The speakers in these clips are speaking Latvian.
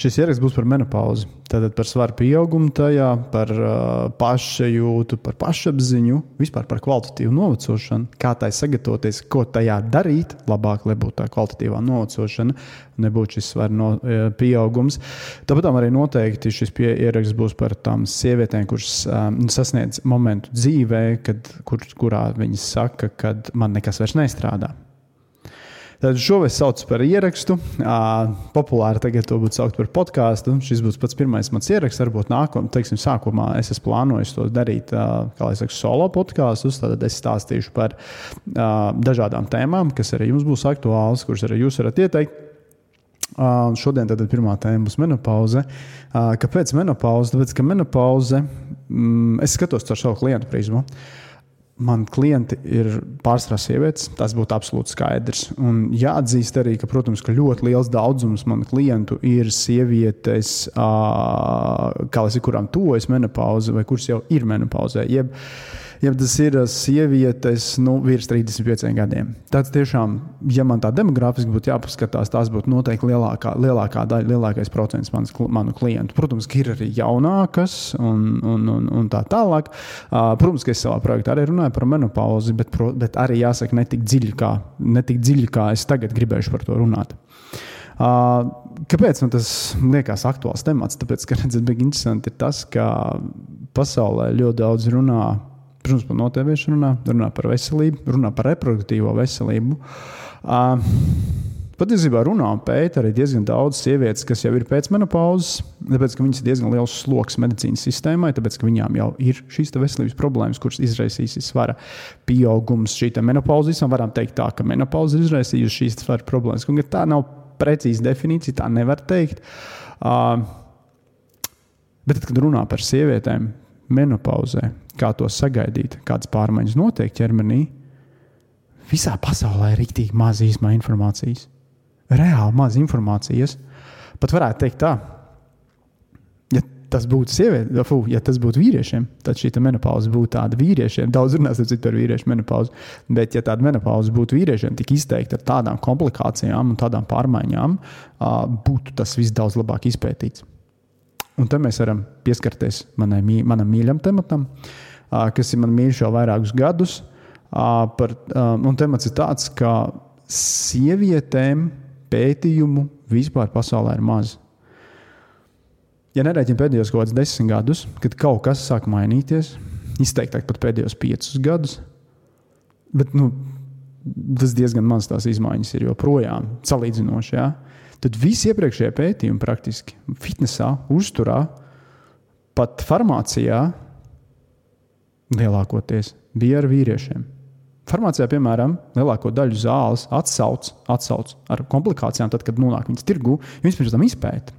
Šis ieraksts būs par menopauzi. Tātad par svaru pieaugumu tajā, par uh, pašsajūtu, par pašapziņu, vispār par kvalitatīvu novecošanu, kā tai sagatavoties, ko tajā darīt, labāk, lai būtu tā kvalitatīvā novecošana, nebūtu šis svaru no, uh, pieaugums. Tāpat arī noteikti šis pie, ieraksts būs par tām sievietēm, kuras um, sasniedz momentu dzīvē, kad, kur, kurā viņas saka, ka man nekas vairs nestrādā. Tad šo es saucu par ierakstu. Populāri tagad to būtu saukt par podkāstu. Šis būs pats pirmais mans ieraksts. Varbūt nākamā, teiksim, sākumā es esmu plānojis to darīt, kā jau teicu, solo podkāstus. Tad es stāstīšu par dažādām tēmām, kas arī jums būs aktuālas, kuras arī jūs varat ieteikt. Uh, šodien tad pirmā tēma būs menopauze. Uh, kāpēc menopauze? Tāpēc, ka menopauze, mm, es skatos caur savu klientu prizmu. Uh, man klienti ir pārsvarā sievietes, tas būtu absolūti skaidrs. Un jāatzīst arī, ka, protams, ka ļoti liels daudzums manu klientu ir sievietes, kā kurām tuvojas menopauze vai kuras jau ir menopauzē. Jeb, uh, ja tas ir uh, sievietes nu, virs 35 gadiem. Tāds tiešām, ja man tā demogrāfiski būtu jāpaskatās, tās būtu noteikti lielākā, lielākā daļa, lielākais procents manas, manu klientu. Protams, ka ir arī jaunākas un, un, un, un tā tālāk. Uh, protams, ka es savā projektā arī runāju par menopauzi, bet, bet arī jāsaka, ne tik dziļi, kā, ne tik dziļi, kā es tagad gribēšu par to runāt. Uh, kāpēc man tas liekas aktuāls temats? Tāpēc, ka redzat, bija interesanti tas, ka pasaulē ļoti daudz runā Protams, par noteviešanu runā, runā par veselību, runā par reproduktīvo veselību. Uh, Patiesībā runā un pēta arī diezgan daudz sievietes, kas jau ir pēcmenopauzes, tāpēc ka viņas ir diezgan liels sloks medicīnas sistēmai, tāpēc ka viņām jau ir šīs veselības problēmas, kuras izraisīs svara pieaugums. Šī menopauze visam varam teikt tā, ka menopauze ir izraisījusi šīs svara problēmas. Un, tā nav precīza definīcija, tā nevar teikt. Uh, bet, tad, kad runā par sievietēm, menopauzē, kā to sagaidīt, kādas pārmaiņas notiek ķermenī, visā pasaulē ir rīktīgi maz īstenībā informācijas. Reāli maz informācijas. Pat varētu teikt tā, ja tas būtu sieviete, fu, ja tas būtu vīriešiem, tad šī menopauze būtu tāda vīriešiem. Daudz runās par vīriešu menopauzi, bet ja tāda menopauze būtu vīriešiem, tik izteikti ar tādām komplikācijām un tādām pārmaiņām, būtu tas viss daudz labāk izpētīts. Un te mēs varam pieskarties manai, manam mīļam tematam, kas ir man mīļš jau vairākus gadus. Par, un temats ir tāds, ka sievietēm pētījumu vispār pasaulē ir maz. Ja nereiķina pēdējos kaut kādus desmit gadus, kad kaut kas sāk mainīties, izteiktāk pat pēdējos piecus gadus, bet nu, tas diezgan maz tās izmaiņas ir joprojām salīdzinoši. Ja? tad visi iepriekšējie pētījumi praktiski fitnesā, uzturā, pat farmācijā lielākoties bija ar vīriešiem. Farmācijā, piemēram, lielāko daļu zāles atsauc, atsauc ar komplikācijām, tad, kad nonāk viņas tirgu, viņas pirms tam izpēta.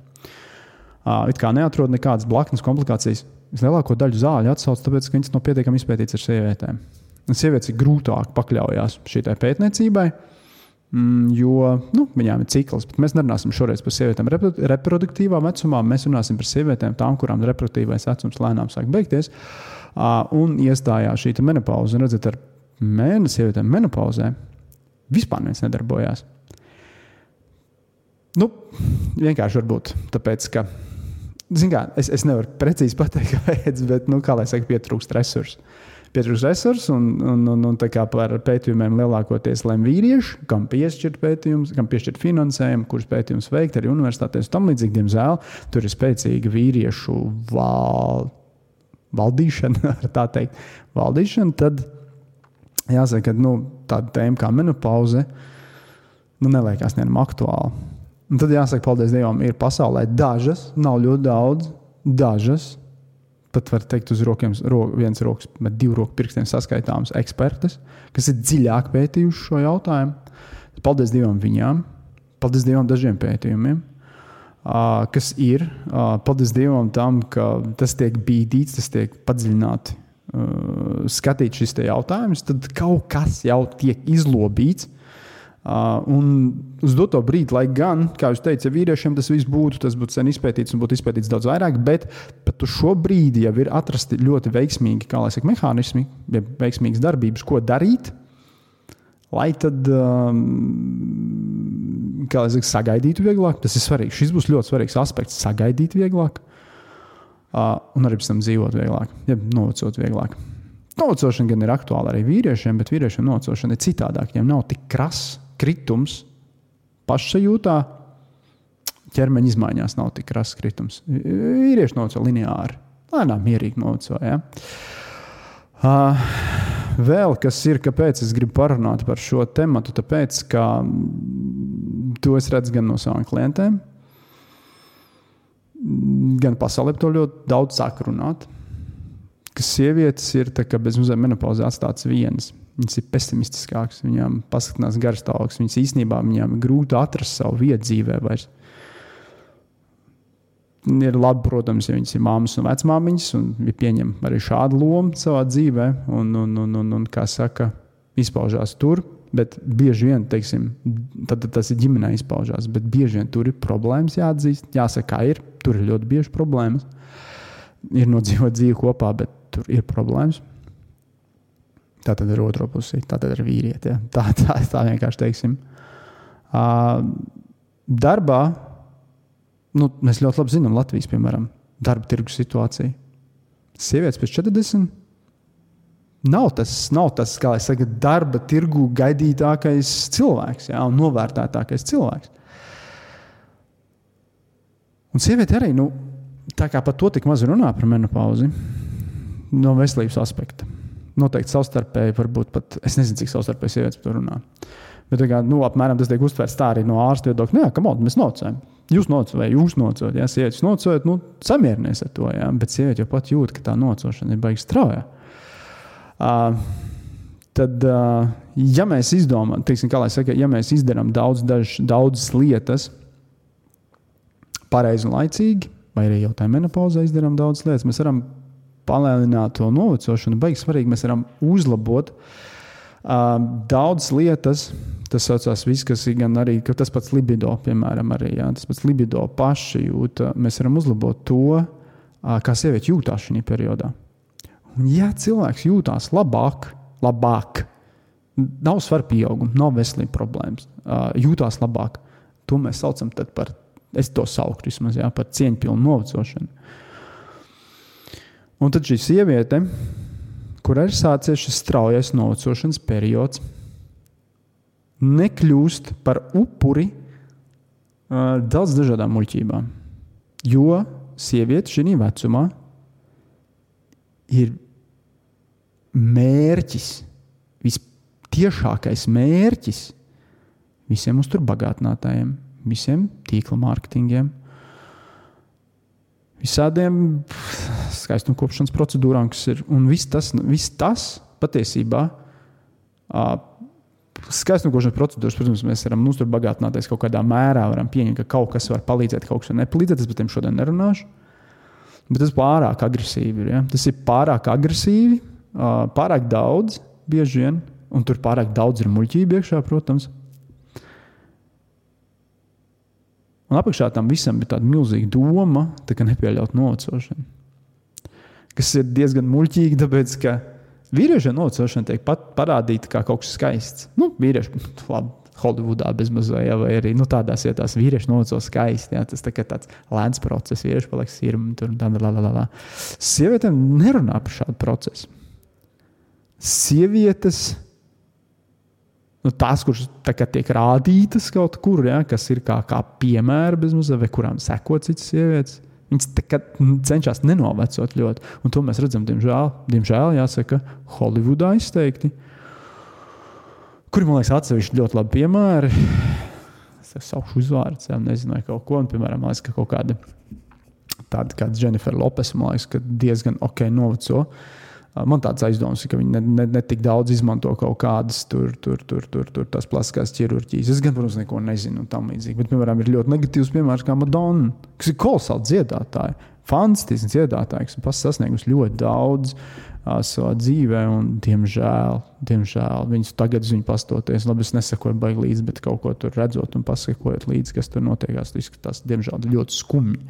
It kā neatrod nekādas blaknes komplikācijas. Lielāko daļu zāļu atsauc, tāpēc, ka viņas nav pietiekami izpētītas ar sievietēm. Un sievietes ir grūtāk pakļaujas šai pētniecībai, Mm, jo nu, viņām ir cikls. Bet mēs nerunāsim šoreiz par sievietēm reproduktīvā vecumā. Mēs runāsim par sievietēm, tām, kurām reproduktīvais vecums lēnām sāk beigties. Un iestājās šī menopauze. Un redzat, ar mēnesi sievietēm menopauzē vispār neviens nedarbojās. Nu, vienkārši varbūt tāpēc, ka. Kā, es, es nevaru precīzi pateikt, kāpēc, bet, nu, kā lai saka, pietrūkst resursu pietrūkst resursu, un, un, un, un par pētījumiem lielākoties lem vīrieši, kam piešķirt pētījumus, kam piešķirt finansējumu, kurus pētījumus veikt arī universitātēs. Tam līdzīgi, diemžēl, tur ir spēcīga vīriešu val, valdīšana, tā teikt, valdīšana. Tad jāsaka, ka nu, tāda tēma kā menopauze nu, neliekas nevienam aktuāla. Un tad jāsaka, paldies Dievam, ir pasaulē dažas, nav ļoti daudz, dažas pat var teikt, uz rokiem, ro, viens rokas, bet divu roku pirkstiem saskaitāmas ekspertes, kas ir dziļāk pētījuši šo jautājumu. Paldies Dievam viņām, paldies Dievam dažiem pētījumiem. Uh, kas ir, uh, paldies Dievam tam, ka tas tiek bīdīts, tas tiek padziļināti uh, skatīts šis jautājums, tad kaut kas jau tiek izlobīts, un uz doto brīdi, lai gan, kā jūs teicat, ja vīriešiem tas viss būtu, tas būtu sen izpētīts un būtu izpētīts daudz vairāk, bet pat uz šo brīdi jau ir atrasti ļoti veiksmīgi, kā lai saka, mehānismi, ja veiksmīgas darbības, ko darīt. Lai tad, um, kā jau teicu, sagaidīt vieglāk. Tas ir svarīgi. Šis būs ļoti svarīgs aspekts. Sagaidīt vieglāk, uh, un arī pēc tam dzīvot vieglāk, jeb novacot vieglāk. Novecošana gan ir aktuāla arī vīriešiem, bet vīriešiem novecošana ir citādāk. Viņiem nav tik krass kritums pašsajūtā, ķermeņa izmaiņās nav tik krass kritums. Vīrieši noveco lineāri, lēnām, mierīgi noveco. Ja? Uh, vēl kas ir, kāpēc es gribu parunāt par šo tēmu, tāpēc, ka to es redzu gan no saviem klientiem, gan pasaulē to ļoti daudz sāk runāt ka sievietes ir bez mazliet menopauzē atstātas vienas. Viņas ir pesimistiskākas, viņām paskatās garstāvoklis, viņas īstenībā viņām grūti atrast savu vietu dzīvē. Vairs. Ir labi, protams, ja viņas ir māmas un vecmāmiņas, un viņi pieņem arī šādu lomu savā dzīvē, un, un, un, un, un kā saka, izpaužās tur. Bet bieži vien, teiksim, tad, tas ir ģimenē izpaužās, bet bieži vien tur ir problēmas jāatzīst. Jāsaka, kā ir, tur ir ļoti bieži problēmas. Ir nodzīvot dzīvi kopā, bet tur ir problēmas. Tā tad ir otrā pusē, tā tad ir vīrieti. Ja? Tā, tā, tā vienkārši teiksim. Uh, darbā nu, mēs ļoti labi zinām Latvijas, piemēram, darba tirgus situāciju. Sievietes pēc 40 nav tas, nav tas kā jau saka, darba tirgu gaidītākais cilvēks, jā, un novērtētākais cilvēks. Un sieviete arī, nu, tā kā par to tik maz runā par menopauzi, no veselības aspekta. Noteikti savstarpēji, varbūt pat es nezinu, cik savstarpēji sievietes par to runā. Bet kā, nu, apmēram tas tiek uztverts tā arī no ārsta viedokļa. Nu, jā, kam on, mēs nocējam. Jūs nocējat, vai jūs nocējat, ja sievietes nocējat, nu, samierinies ar to. Jā. Bet sieviete jau pat jūt, ka tā nocošana ir baigta strauja. Uh, tad, uh, ja mēs izdomājam, teiksim, kā lai saka, ja mēs izdarām daudz, daž, daudzas lietas pareizi un laicīgi, vai arī jau tajā menopauzē izdarām daudzas lietas, mēs varam palēnināt to novecošanu. Baigs svarīgi, mēs varam uzlabot uh, daudzas lietas. Tas saucās viss, kas ir gan arī tas pats libido, piemēram, arī, jā, tas pats libido paši jūt. Mēs varam uzlabot to, kā sieviete jūtās šajā periodā. Un, ja cilvēks jūtās labāk, labāk, nav svaru pieauguma, nav veselības problēmas, jūtās labāk, to mēs saucam par, es to sauktu vismaz, jā, par cieņpilnu novecošanu. Un tad šī sieviete, kurai ir sācies šis straujais novecošanas periods, nekļūst par upuri uh, daudz dažādām muļķībām. Jo sieviete šajā vecumā ir mērķis, vistiešākais mērķis visiem uzturbagātinātājiem, visiem tīkla mārketingiem, visādiem skaistuma kopšanas procedūrām, kas ir. Un viss tas, viss tas patiesībā. Skaistuma kopšanas procedūras, protams, mēs varam nu, bagātināties kaut kādā mērā, varam pieņemt, ka kaut kas var palīdzēt, kaut kas var nepalīdzēt. Es par tiem šodien nerunāšu. Bet tas ir pārāk agresīvi. Ja? Tas ir pārāk agresīvi, pārāk daudz, bieži vien, un tur pārāk daudz ir muļķība iekšā, protams. Un apakšā tam visam bija tāda milzīga doma, tā kā nepieļaut novecošanu. Kas ir diezgan muļķīgi, tāpēc ka vīriešiem novecošana tiek parādīta kā kaut kas skaists. Nu, vīrieši, labi, Holivudā bezmazliet, ja, vai arī nu, tādās vietās vīrieši noveco skaisti. Ja, tas tā tāds lēns process, vīrieši paliek sirmi, tur tā, la, la, la. Sievietēm nerunā par šādu procesu. Sievietes nu, tās, kuras tiek rādītas kaut kur, ja, kas ir kā, kā piemēra bezmazliet, vai kurām seko citas sievietes. Viņas cenšas nenovecot ļoti. Un to mēs redzam, diemžēl, diemžēl jāsaka, Holivudā izteikti. Kuri man liekas, atsevišķi ļoti labi piemēri. Es saukšu uzvārdus, ja nezinu, vai kaut ko. Un, piemēram, man liekas, ka kaut kāda tāda kā Jennifer Lopes, man liekas, ka diezgan ok noveco. Uh, Man tāds aizdoms, ka viņi ne, ne, ne tik daudz izmanto kaut kādas tur, tur, tur, tur, tur tās plastiskās ķirurģijas. Es gan, protams, neko nezinu tam līdzīgi. Bet, piemēram, ir ļoti negatīvs piemērs kā Madonna, kas ir kolosāli dziedātāja, fantastisks dziedātājs, kas sasniegusi ļoti daudz uh, savā dzīvē. Un, diemžēl, diemžēl viņas tagad viņu pastoties, labi, es nesakoju baigi līdzi, bet kaut ko tur redzot un pasakojot līdzi, kas tur notiekās, tas izskatās, diemžēl, ļoti skumji.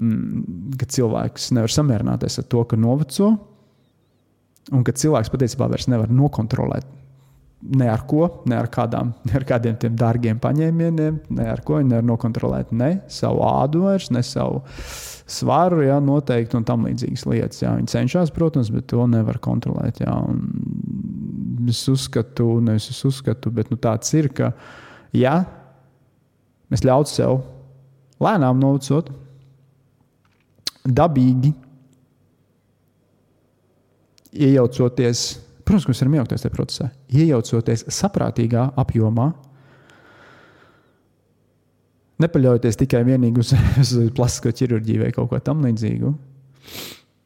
Mm, ka cilvēks nevar samierināties ar to, ka noveco Un ka cilvēks patiesībā vairs nevar nokontrolēt ne ar ko, ne ar, kādām, ne ar kādiem tiem dārgiem paņēmieniem, ne ar ko viņi nevar nokontrolēt ne savu ādu vairs, ne savu svaru, jā, noteikti un tam līdzīgas lietas. Jā. Viņi cenšas, protams, bet to nevar kontrolēt. Jā. Un es uzskatu, nevis es uzskatu, bet nu, tāds ir, ka ja mēs ļautu sev lēnām novacot, dabīgi iejaucoties Protams, mēs varam iejaukties tajā procesā. Iejaucoties saprātīgā apjomā, nepaļaujoties tikai uz, uz plastisko ķirurģiju vai kaut ko tamlīdzīgu,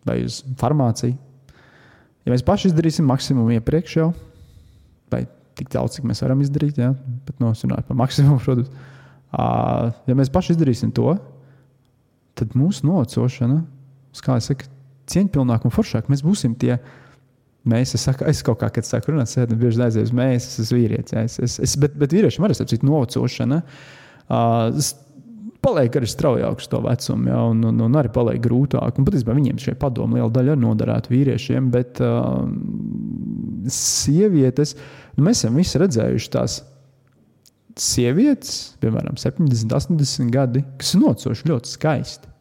vai uz farmāciju. Ja mēs paši izdarīsim maksimumu iepriekš jau, vai tik daudz, cik mēs varam izdarīt, ja, bet nosināt par maksimumu, protams, ja mēs paši izdarīsim to, tad mūsu nocošana, kā jau saka, cieņpilnāk un foršāk, mēs būsim tie Mēs, es, saku, es kaut kā, kad saku, runāt, sēdu, bieži aizjūtu, mēs, es esmu vīrietis. Es, es, es, bet, bet vīriešiem arī ir novecošana. Uh, paliek arī straujāks to vecumu, ja, un, un, un arī paliek grūtāk. Un patiesībā viņiem šie padomi liela daļa ir noderēta vīriešiem, bet uh, sievietes, nu, mēs esam visi redzējuši tās sievietes, piemēram, 70, 80 gadi, kas ir nocoši ļoti skaisti.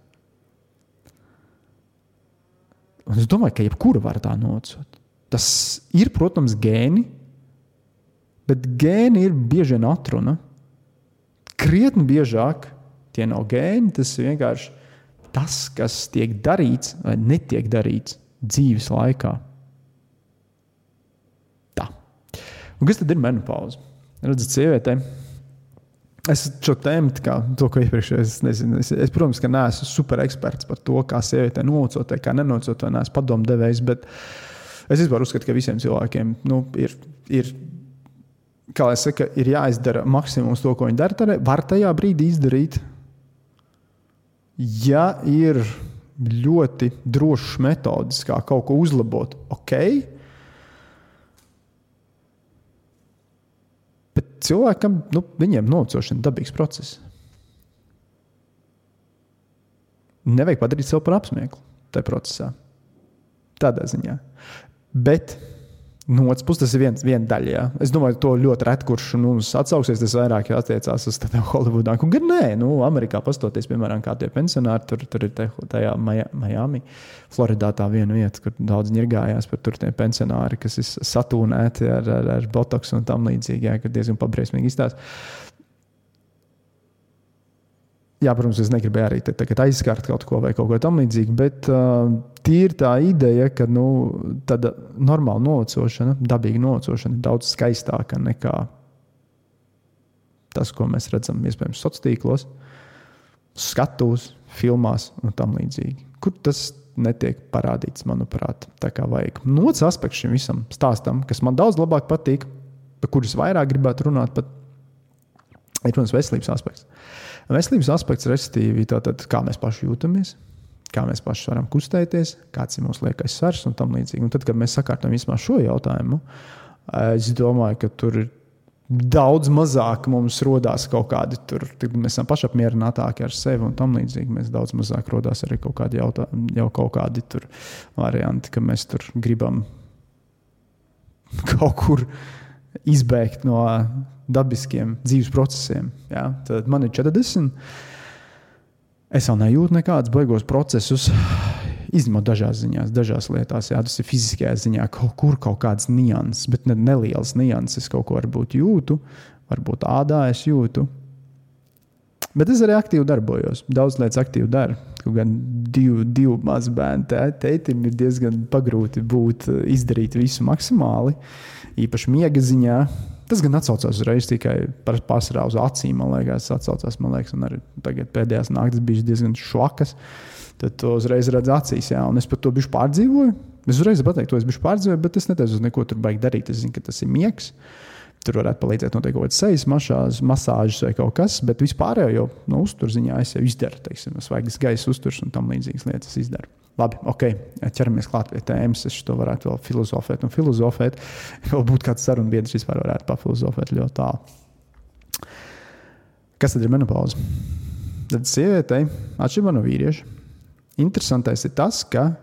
Un es domāju, ka jebkura var tā nocot. Tas ir, protams, gēni, bet gēni ir bieži vien atruna. Krietni biežāk tie nav gēni, tas ir vienkārši tas, kas tiek darīts vai netiek darīts dzīves laikā. Tā. Un kas tad ir menopauze? Redzat, sievietei. Es šo tēmu, kā to, ko iepriekš es nezinu, es, es, protams, ka neesmu super eksperts par to, kā sievietei nocot, kā nenocot, vai neesmu padomdevējs, bet Es vispār uzskatu, ka visiem cilvēkiem nu, ir, ir, saka, ir jāizdara maksimums to, ko viņi dara. Var tajā brīdī izdarīt, ja ir ļoti drošs metods, kā kaut ko uzlabot. Ok, cilvēkam, nu, viņiem nocošana ir dabīgs process. Nevajag padarīt sev par apsmieklu tajā procesā. Tādā ziņā. Bet no otras puses, tas ir viens, viena daļa. Jā. Es domāju, to ļoti reti, kurš nu, atsauksies, tas vairāk attiecās uz tādām Holivudā. Un gan nē, nu, Amerikā pastoties, piemēram, kā tie pensionāri, tur, tur ir te, tajā Miami, Floridā tā viena vieta, kur daudz ņirgājās par tiem pensionāri, kas ir satūnēti ar, ar, ar botoks un tam līdzīgi, jā, ka diezgan pabriesmīgi izstāsta. Jā, protams, es negribēju arī te, aizskart kaut ko vai kaut ko tamlīdzīgu, bet uh, tīri tā ideja, ka nu, tāda normāla novecošana, dabīga novecošana ir daudz skaistāka nekā tas, ko mēs redzam iespējams sociālos tīklos, skatos, filmās un tam līdzīgi. Kur tas netiek parādīts, manuprāt, tā kā vajag. No otrs aspekts šim visam stāstam, kas man daudz labāk patīk, par kurus vairāk gribētu runāt, pat, ir, protams, veselības aspekts. Veselības aspekts, respektīvi, tātad, kā mēs paši jūtamies, kā mēs paši varam kustēties, kāds ir mūsu liekais svars un tam līdzīgi. Un tad, kad mēs sakārtojam vismaz šo jautājumu, es domāju, ka tur ir daudz mazāk mums rodās kaut kādi tur, mēs esam pašapmierinātāki ar sevi un tam līdzīgi. Mēs daudz mazāk rodās arī kaut kādi jautājumi, jau kaut kādi tur varianti, ka mēs tur gribam kaut kur izbēgt no dabiskiem dzīves procesiem. Ja? Tad man ir 40. Es vēl nejūtu nekādus beigos procesus, izņemot dažās ziņās, dažās lietās. Jā, tas ir fiziskajā ziņā, kaut kur kaut kādas nianses, bet ne nelielas nianses. Kaut ko varbūt jūtu, varbūt ādā es jūtu. Bet es arī aktīvi darbojos. Daudz lietas aktīvi daru. Kaut gan divu, divu mazu bērnu tētim ir diezgan pagrūti būt, izdarīt visu maksimāli, īpaši miega ziņā. Tas gan atsaucās uzreiz tikai par pārsvarā uz acīm. Man liekas, tas atsaucās, man liekas, un arī pēdējās naktis bija diezgan švakas. Tad to uzreiz redz acīs, jā, un es par to biju pārdzīvoju. Es uzreiz pateiktu, to es biju pārdzīvojis, bet es neteicu, uz neko tur baigi darīt. Es zinu, ka tas ir miegs. Tur varētu palīdzēt noteikti kaut kādas sejas mašās, masāžas vai kaut kas, bet vispār jau no uzturziņā es jau izdaru, teiksim, svaigas gaisa uzturs un tam līdzīgas lietas izdaru. Labi, ok, ķeramies klāt pie tēmas. Es to varētu vēl filozofēt un filozofēt. Vēl būtu kāds sarunu biedrs vispār varētu pafilozofēt ļoti tālu. Kas tad ir menopauze? Tad sievietei, atšķirībā no vīrieša, interesantais ir tas, ka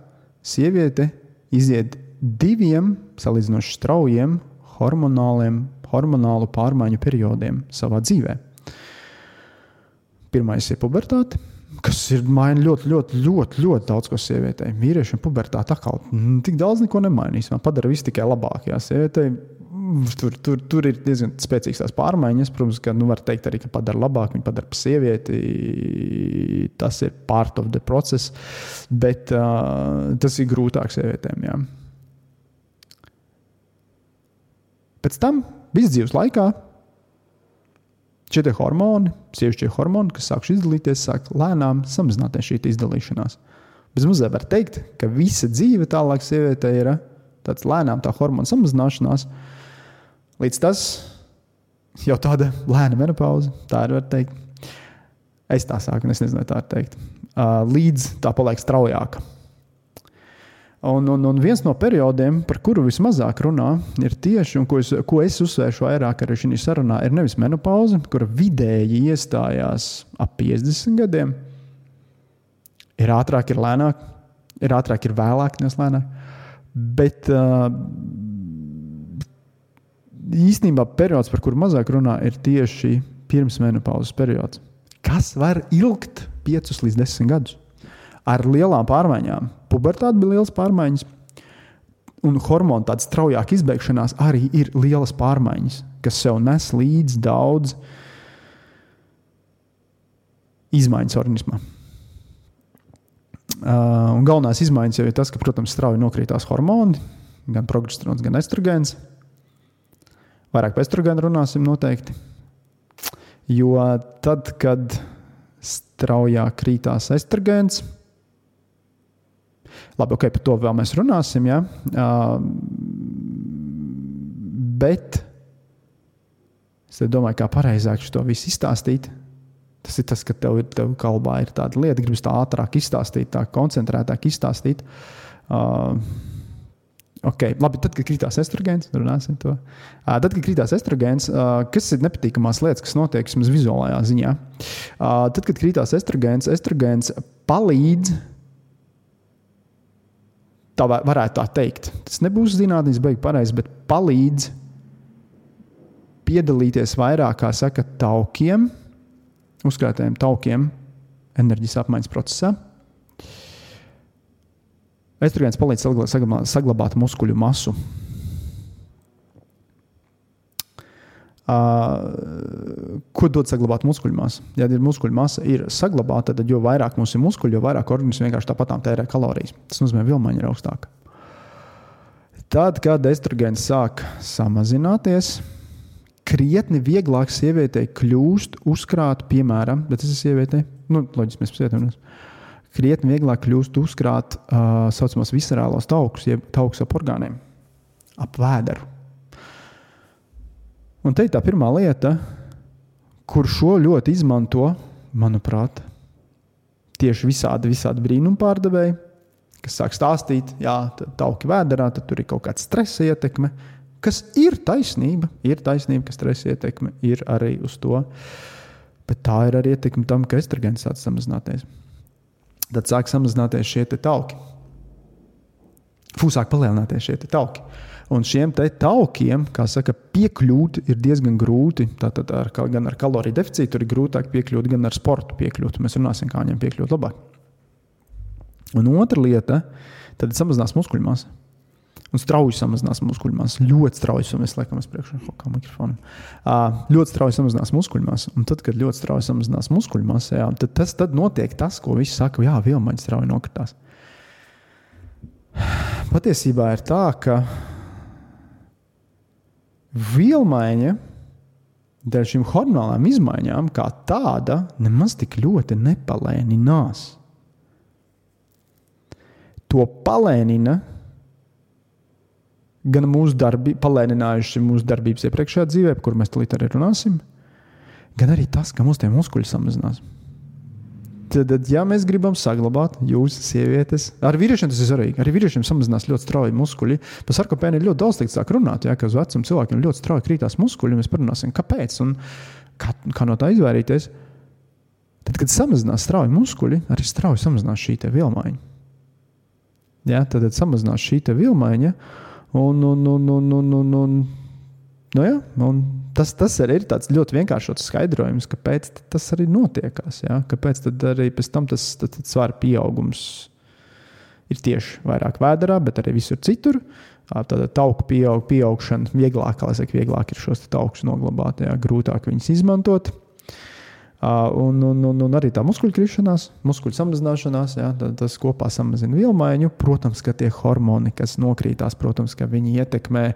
sieviete iziet diviem salīdzinoši straujiem hormonālu pārmaiņu periodiem savā dzīvē. Pirmais ir pubertāte, kas ir maina ļoti, ļoti, ļoti, ļoti daudz ko sievietei. Vīriešiem pubertāte atkal tik daudz neko nemainīs. Man padara visu tikai labāk. Jā, sievietei tur, tur, tur ir diezgan spēcīgas tās pārmaiņas. Protams, ka nu, var teikt arī, ka padara labāk, viņa padara par sievieti. Tas ir part of the process, bet uh, tas ir grūtāk sievietēm. Jā. Pēc tam visas dzīves laikā šie hormoni, sievišķie hormoni, kas sāk izdalīties, sāk lēnām samazināties šī izdalīšanās. Bez mazliet var teikt, ka visa dzīve tālāk sievietei ir tāds lēnām tā hormonu samazināšanās. Līdz tas jau tāda lēna menopauze, tā ir var teikt. Es tā sāku, un es nezinu, tā ir teikt. Līdz tā paliek straujāka. Un, un, un viens no periodiem, par kuru vismazāk runā, ir tieši, un ko es, ko es uzsvēršu vairāk arī šajā sarunā, ir nevis menopauze, kura vidēji iestājās ap 50 gadiem. Ir ātrāk, ir lēnāk, ir ātrāk, ir vēlāk, nevis lēnāk. Bet uh, īstenībā periods, par kuru mazāk runā, ir tieši pirmsmenopauzes periods, kas var ilgt 5 līdz 10 gadus ar lielām pārmaiņām. Pubertāte bija liels pārmaiņas, un hormonu tāda straujāka izbeigšanās arī ir lielas pārmaiņas, kas sev nes līdzi daudz izmaiņas organismā. Uh, galvenās izmaiņas jau ir tas, ka, protams, strauji nokrītās hormoni, gan progesterons, gan estrogēns. Vairāk par estrogēnu runāsim noteikti. Jo tad, kad straujāk krītās estrogēns, Labi, ok, par to vēl mēs runāsim. Ja? Uh, bet es domāju, kā pareizāk šo visu izstāstīt. Tas ir tas, ka tev, ir, tev kalbā ir tāda lieta, gribas tā ātrāk izstāstīt, tā koncentrētāk izstāstīt. Uh, Okay, labi, tad, kad krītās estrogēns, runāsim to. Uh, tad, kad krītās estrogēns, uh, kas ir nepatīkamās lietas, kas notiek vismaz vizuālajā ziņā, uh, tad, kad krītās estrogēns, estrogēns palīdz tā varētu tā teikt. Tas nebūs zinātnīs beigas pareizi, bet palīdz piedalīties vairāk, kā saka, taukiem, uzkrātējiem taukiem enerģijas apmaiņas procesā. Estrogēns palīdz saglabāt muskuļu masu. Uh, ko dod saglabāt muskuļu masu? Ja ir muskuļu masa ir saglabāta, tad jo vairāk mums ir muskuļu, jo vairāk organisms vienkārši tāpatām tērē kalorijas. Tas nozīmē, ka vilmaņa ir augstāka. Tad, kad estrogēns sāk samazināties, krietni vieglāk sievietei kļūst uzkrāt, piemēram, bet tas ir sievietei, nu, loģiski mēs sievietēm. Krietni vieglāk kļūst uzkrāt tā uh, saucamos viscerālos taukus, jeb taukus ap orgāniem, ap vēderu Un te ir tā pirmā lieta, kur šo ļoti izmanto, manuprāt, tieši visādi, visādi brīnumu pārdevēji, kas sāk stāstīt, jā, tauki vēderā, tad tur ir kaut kāda stresa ietekme, kas ir taisnība, ir taisnība, ka stresa ietekme ir arī uz to. Bet tā ir arī ietekme tam, ka estrogēns sāk samazināties. Tad sāk samazināties šie tauki. Fūsāk palielināties šie tauki. Un šiem taukiem, kā saka, piekļūt ir diezgan grūti. Tātad ar, gan ar kaloriju deficītu ir grūtāk piekļūt, gan ar sportu piekļūt. Mēs runāsim, kā viņiem piekļūt labāk. Un otra lieta, tad samazinās muskuļu masu. Un strauji samazinās muskuļu masu. Ļoti strauji, es laikam es priekšā kā mikrofonu. Uh, ļoti strauji samazinās muskuļu masu. Un tad, kad ļoti strauji samazinās muskuļu masu, jā, tad, tas, tad notiek tas, ko visi saka, jā, vilmaņa strauji nokritās. Patiesībā ir tā, ka Vielmaiņa dēļ šīm hormonālām izmaiņām, kā tāda, nemaz tik ļoti nepalēninās. To palēnina gan mūsu darbi, palēninājuši mūsu darbības iepriekšējā dzīvē, par kuru mēs tulīt arī runāsim, gan arī tas, ka mūsu muskuļi samazinās. Tad, ja mēs gribam saglabāt jūsu sievietes, ar vīriešiem tas ir svarīgi. Arī vīriešiem samazinās ļoti strauji muskuļi. Par sarkopēnu ir ļoti daudz teikt, sāk runāt, ja, ka uz vecumu cilvēkiem ļoti strauji krītās muskuļi. Mēs parunāsim, kāpēc un kā, kā no tā izvairīties. Tad, kad samazinās strauji muskuļi, arī strauji samazinās šī vielmaiņa. Ja, tad, tad samazinās šī vielmaiņa, un, un, un, un, un, un, un Nu, jā, tas, tas arī ir tāds ļoti vienkāršs skaidrojums, kāpēc tas arī notiekās. Jā? Kāpēc arī pēc tam tas, tas, tas svara pieaugums ir tieši vairāk vēdā, bet arī visur citur. Tāda tauku pieaug, pieaugšana vieglāk, saka, vieglāk ir šos taukus noglabāt, jā, grūtāk viņus izmantot. Un, un, un, un arī tā muskuļu krišanās, muskuļu samazināšanās, jā, tas kopā samazina vielmaiņu. Protams, ka tie hormoni, kas nokrītās, protams, ka viņi ietekmē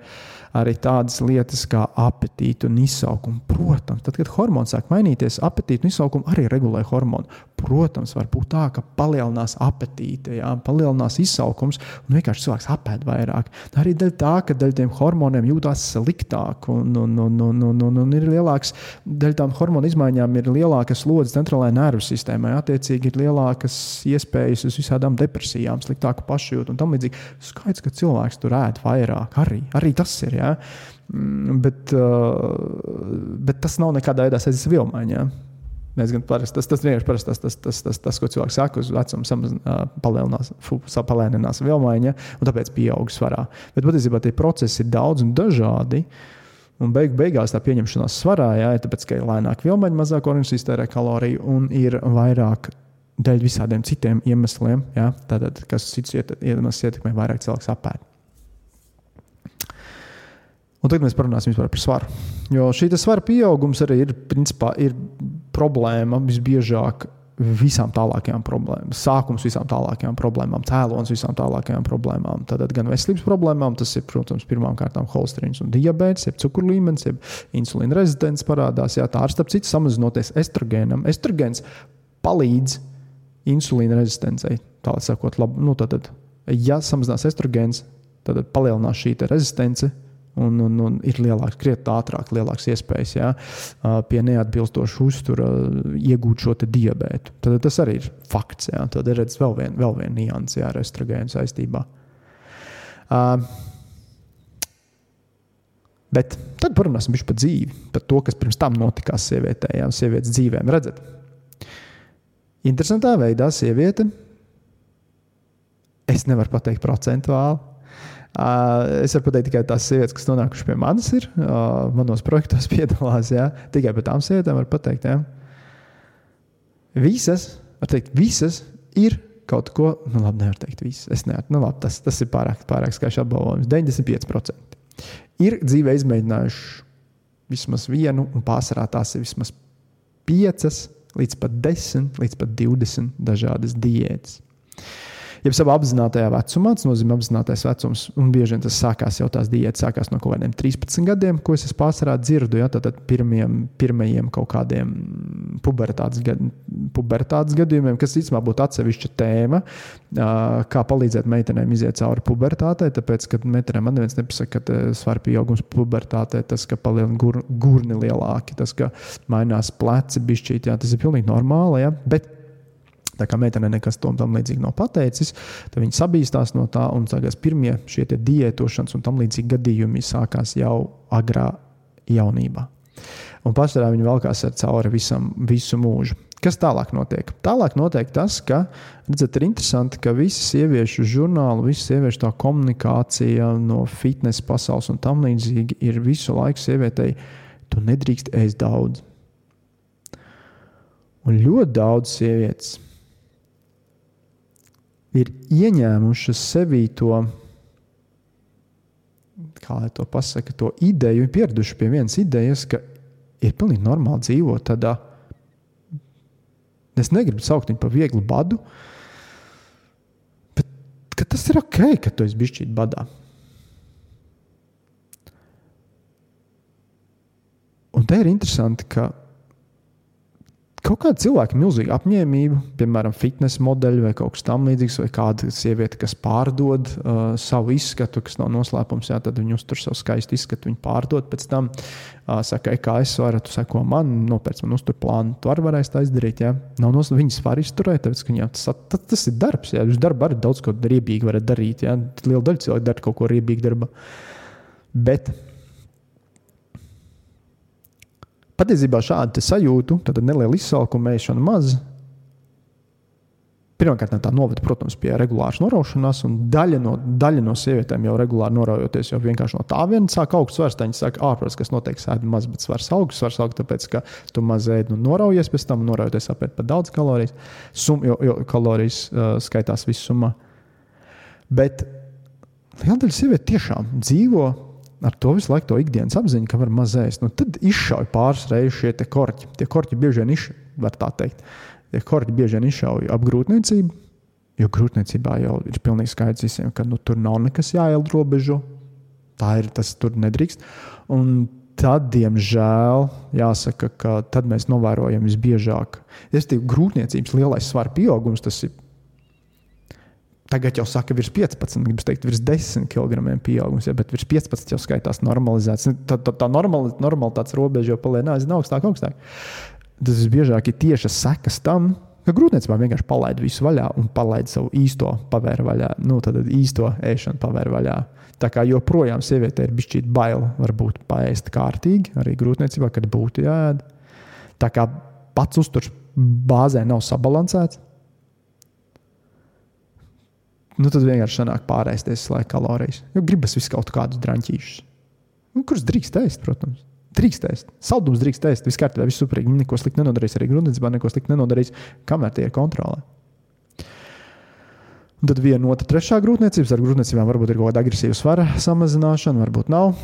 arī tādas lietas kā apetītu un izsaukumu. Protams, tad, kad hormoni sāk mainīties, apetītu un izsaukumu arī regulē hormoni. Protams, var būt tā, ka palielinās apetīte, jā, palielinās izsaukums, un vienkārši cilvēks apēd vairāk. Arī dēļ tā, ka dēļ tiem hormoniem jūtas sliktāk, un, un, un, un, un, un, un ir lielāks, dēļ tām hormonu izmaiņām ir lielāka slodze centrālajai nervu sistēmai. Attiecīgi, ir lielākas iespējas uz visādām depresijām, sliktāku pašjūtu un tam līdzīgi. Skaidrs, ka cilvēks tur ēd vairāk. Arī, arī tas ir. Ja? Bet, bet tas nav nekādā veidā saistīts ar vilmaiņu. Ja? Mēs gan parasti tas, tas vienkārši parasti tas, tas, tas, tas, tas, ko cilvēks saka, uz vecumu samazinās, palielinās, palēninās vilmaiņa, un tāpēc pieaug svarā. Bet patiesībā tie procesi ir daudz un dažādi. Un beig, beigās tā pieņemšanās svarā, jā, ir tāpēc, ka ir lēnāk vilmaņa, mazāk organisms iztērē kaloriju un ir vairāk dēļ visādiem citiem iemesliem, jā, tātad, kas cits ietekmē vairāk cilvēku apēdu. Un tagad mēs parunāsim par svaru. Jo šī svara pieaugums arī ir, principā, ir problēma visbiežāk visām tālākajām problēmām. Sākums visām tālākajām problēmām, cēlonis visām tālākajām problēmām. Tātad gan veselības problēmām, tas ir, protams, pirmām kārtām holesterīns un diabetes, jeb cukuru līmenis, jeb insulīna rezistents parādās. Jā, tā ir starp citu samazinoties estrogēnam. Estrogēns palīdz insulīna rezistencei. Tā sakot, labi, nu, tad, ja samazinās estrogēns, tad palielinās šī rezistence Un, un, un ir lielāks, krietni ātrāk, lielāks iespējas ja, pie neatbilstoša uztura iegūt šo diabetu. Tad tas arī ir fakts. Ja. Tad ir redzams vēl viena vēl vien nianses ar estrogēnu saistībā. Uh, bet tad parunāsim par dzīvi, par to, kas pirms tam notikās sievietē, ja, sievietes dzīvēm. Redzat, interesantā veidā sieviete, es nevaru pateikt procentuāli, Uh, es varu pateikt tikai tās sievietes, kas nonākušas pie manis, ir uh, manos projektos piedalās. Jā. Tikai par tām sievietēm var pateikt, jā. Visas, var teikt, visas ir kaut ko, nu labi, nevar teikt visas. Es nevaru, nu labi, tas, tas ir pārāk, pārāk skaļš apbalvojums. 95% ir dzīvē izmēģinājuši vismaz vienu, un pārsvarā tās ir vismaz piecas līdz pat desmit, līdz pat divdesmit dažādas diētas jeb savā apzinātajā vecumā. Tas nozīmē apzinātais vecums, un bieži vien tas sākās jau tās diētas, sākās no kaut kādiem 13 gadiem, ko es pārsvarā dzirdu. Ja, tad pirmiem, pirmajiem kaut kādiem pubertātes, gad, pubertātes gadījumiem, kas īstenībā būtu atsevišķa tēma, kā palīdzēt meitenēm iziet cauri pubertātei. Tāpēc, kad meitenēm man neviens nepasaka, ka svara pieaugums pubertātei, tas, ka palielina gur, gurni lielāki, tas, ka mainās pleci bišķīt, jā, tas ir pilnīgi normāli. Ja? Bet Tā kā meitene nekas tam līdzīgi nav pateicis, tad viņi sabīstās no tā un tagad pirmie šie diētošanas un tam līdzīgi gadījumi sākās jau agrā jaunībā. Un pārsvarā viņi velkās ar cauri visam, visu mūžu. Kas tālāk notiek? Tālāk notiek tas, ka redzat, ir interesanti, ka visi sieviešu žurnāli, visi sieviešu tā komunikācija no fitnesa pasaules un tam līdzīgi ir visu laiku sievietei, tu nedrīkst ēst daudz. Un ļoti daudz sievietes ir ieņēmušas sevī to, kā lai to pasaka, to ideju, ir pieraduši pie vienas idejas, ka ir pilnīgi normāli dzīvot tādā. Es negribu saukt viņu par vieglu badu, bet tas ir ok, ka tu esi bijis badā. Un te ir interesanti, ka kaut kāda cilvēka milzīga apņēmība, piemēram, fitnesa modeļi vai kaut kas tamlīdzīgs, vai kāda sieviete, kas pārdod uh, savu izskatu, kas nav noslēpums, jā, tad viņi uztur savu skaistu izskatu, viņi pārdod pēc tam. Uh, saka, kā es varu, tu sako man, nopērc man uztur plānu, tu arī varēsi tā izdarīt. Jā. Nav noslēpums, viņas var izturēt, tāpēc, ka jā, tas, tas, tas ir darbs. Jā. Jūs darbā arī daudz ko riebīgi varat darīt. Jā. Liela daļa cilvēku dara kaut ko riebīgi darbā. Bet Patiesībā šādu sajūtu, tad neliela izsalkuma mēšana maz, Pirmkārt, tā novada, protams, pie regulāras noraušanās, un daļa no, daļa no sievietēm jau regulāri noraujoties, jau vienkārši no tā viena sāk augsts svars. Viņi saka, ārprotams, kas notiek sēdi maz, bet svars augsts, svars augsts, tāpēc, ka tu maz ēdi un noraujies pēc tam, noraujoties apēd par daudz kalorijas. Sum, jo, jo kalorijas uh, skaitās visumā. Bet liela daļa sieviete tiešām dzīvo ar to visu laiku, to ikdienas apziņu, ka var maz ēst. Nu, tad izšauj pāris reizes šie korķi. Tie korķi bieži vien izšauj, var tā teikt ja korķi bieži vien izšauja ap grūtniecību, jo grūtniecībā jau ir pilnīgi skaidrs visiem, ka nu, tur nav nekas jāierobežo. Tā ir tas, tur nedrīkst. Un tad, diemžēl, jāsaka, ka tad mēs novērojam visbiežāk. Es teiktu, grūtniecības lielais svara pieaugums tas ir. Tagad jau saka, virs 15, gribas teikt, virs 10 kg pieaugums, ja, bet virs 15 jau skaitās normalizēts. Tā, tā, tā normali, normalitātes robeža jau paliek aizvien augstāk, augstāk tas visbiežāk ir tieši sekas tam, ka grūtniecībā vienkārši palaid visu vaļā un palaid savu īsto pavēru vaļā, nu, tad īsto ēšanu pavēru vaļā. Tā kā joprojām sieviete ir bijis bail, varbūt paēst kārtīgi, arī grūtniecībā, kad būtu jāēd. Tā kā pats uzturs bāzē nav sabalansēts, nu, tad vienkārši sanāk pārēsties laika kalorijas. Jo gribas visu kaut kādus drāmķīšus, nu, kurus drīkst ēst, protams. Drīkst ēst. Saldums drīkst ēst. Viss kārtībā, viss superīgi. Neko sliktu nenodarīs. Arī gruntsībā neko sliktu nenodarīs, kamēr tie ir kontrolē. Un tad viena otra, trešā grūtniecības. Ar grūtniecībām varbūt ir kaut kāda agresīva svara samazināšana, varbūt nav.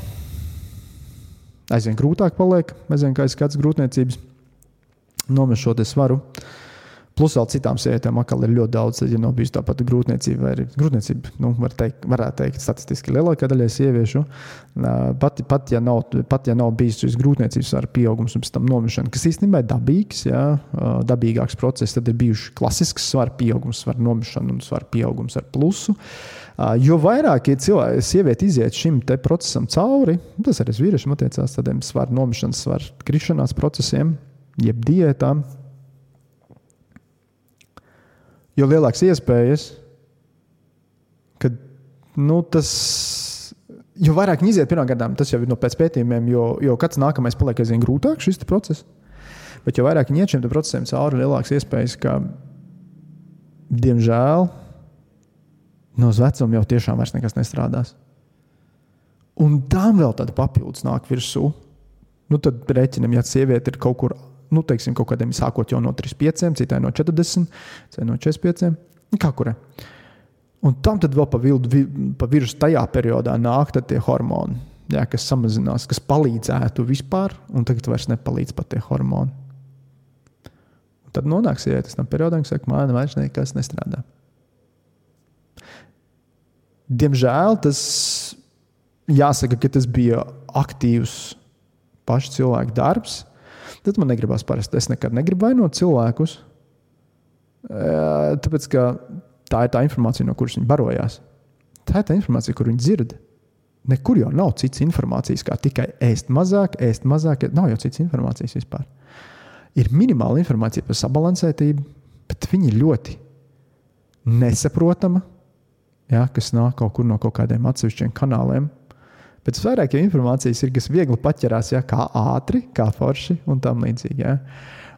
Aizvien grūtāk paliek, aizvien kā skats grūtniecības, nomest šo svaru. Uh, Plus vēl citām sievietēm atkal ir ļoti daudz, ja nav bijusi tāpat grūtniecība, vai arī grūtniecība, nu, var teikt, varētu teikt, statistiski lielākā daļa sieviešu. Pat, pat, ja nav, pat ja nav bijis šis grūtniecības ar pieaugums un pēc tam nomišana, kas īstenībā ir dabīgs, jā, dabīgāks process, tad ir bijuši klasisks svaru pieaugums, svaru nomišana un svaru pieaugums ar plusu. Jo vairāk ja cilvēki, sieviete iziet šim procesam cauri, tas arī vīriešiem attiecās tādiem svaru nomišanas, svaru krišanās procesiem, jeb diētām jo lielākas iespējas, ka nu, tas. Jo vairāk viņi iziet pirmā gadā, tas jau ir no pētījumiem, jo, jo kāds nākamais paliek aizvien grūtāk šis process. Bet jo vairāk viņi iet šiem procesiem cauri, lielākas iespējas, ka, diemžēl, no vecuma jau tiešām vairs nekas nestrādās. Un tam vēl tāda papildus nāk virsū. Nu, tad rēķinam, ja sieviete ir kaut kur nu, teiksim, kaut kādiem sākot jau no 35, citai no 40, citai no 45. Kā kurē. Un tam tad vēl pa, vildu, pa virsmu tajā periodā nāk tie hormoni, jā, kas samazinās, kas palīdzētu vispār, un tagad vairs nepalīdz pat tie hormoni. Un tad nonāks sieviete tam periodam, kad saka, man vairs nekas nestrādā. Diemžēl tas jāsaka, ka tas bija aktīvs pašu cilvēku darbs. Tad man negribas parasti. Es nekad negribu vainot cilvēkus. Tāpēc, ka tā ir tā informācija, no kuras viņi barojās. Tā ir tā informācija, kur viņi dzird. Nekur jau nav citas informācijas, kā tikai ēst mazāk, ēst mazāk. Nav jau citas informācijas vispār. Ir minimāla informācija par sabalansētību, bet viņi ir ļoti nesaprotama, ja, kas nāk kaut kur no kaut kādiem atsevišķiem kanāliem. Bet vairāk jau informācijas ir, kas viegli paķerās, ja, kā ātri, kā forši un tam līdzīgi. Ja.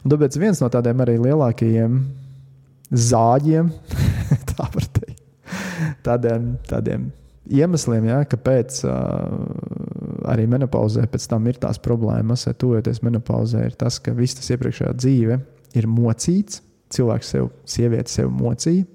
Un tāpēc viens no tādiem arī lielākajiem zāģiem, tā var teikt, tādiem, tādiem iemesliem, ja, kāpēc uh, arī menopauzē pēc tam ir tās problēmas, ja tuvojoties menopauzē, ir tas, ka viss tas iepriekšējā dzīve ir mocīts, cilvēks sev, sieviete sev mocīja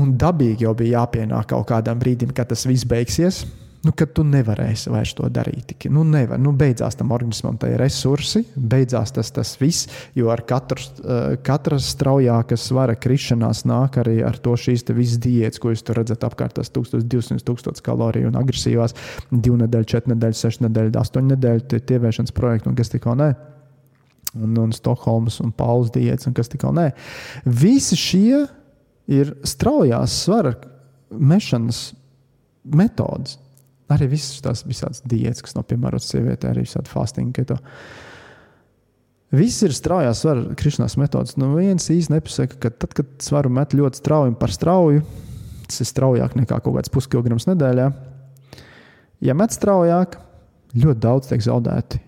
Un dabīgi jau bija jāpienāk kaut kādam brīdim, kad tas viss beigsies. Nu, kad tu nevarēsi vairs to darīt. Nu, nevar. Nu, beidzās tam organismam tie resursi, beidzās tas, tas viss, jo ar katru, uh, katra straujāka svara krišanās nāk arī ar to šīs visas diētas, ko jūs redzat apkārt, tas 1200 tūkstoši kaloriju un agresīvās, divu nedēļu, četru nedēļu, sešu nedēļu, astoņu nedēļu tievēršanas projektu un kas tikko ne. Un, un Stokholmas un Pauls diētas un kas tikko ne. Visi šie ir straujās svara mešanas metodes. Arī visas tās visādas diētas, kas nav piemērotas sievietē, arī visādi fasting. Keto. Viss ir straujās svara krišanās metodas. Nu, viens īsti nepasaka, ka tad, kad svaru met ļoti strauji un par strauju, tas ir straujāk nekā kaut kāds puskilograms nedēļā. Ja met straujāk, ļoti daudz tiek zaudēti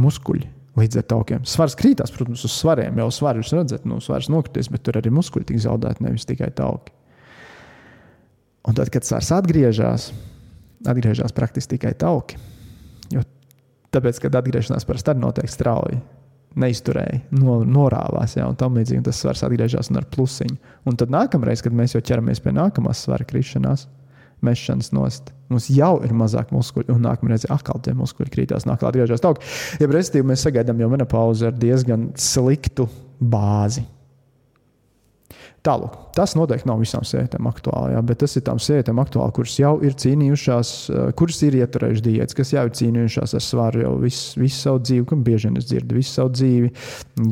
muskuļi līdz ar taukiem. Svars krītās, protams, uz svariem. Jau svaru jūs redzat, nu, svars nokritīs, bet tur arī muskuļi tika zaudēti, nevis tikai tauki. Un tad, kad svars atgriežas, atgriežas praktiski tikai tauki. Jo tāpēc, kad atgriešanās parasti arī notiek strauji, neizturēja, no, norāvās, ja, un tam līdzīgi tas svars atgriežas ar plusiņu. Un tad nākamreiz, kad mēs jau ķeramies pie nākamās svara krišanās, mešanas nost. Mums jau ir mazāk muskuļu, un nākamā reize atkal tie muskuļi krītās, nāk atgriežas tālāk. Ja respektīvi mēs sagaidām jau menopauzi ar diezgan sliktu bāzi. Tālāk, tas noteikti nav visām sievietēm aktuāli, jā, bet tas ir tām sievietēm aktuāli, kuras jau ir cīnījušās, eh, kuras ir ieturējušas diētas, kas jau ir cīnījušās ar svaru jau visu, visu savu dzīvi, kam bieži vien es dzirdu visu savu dzīvi,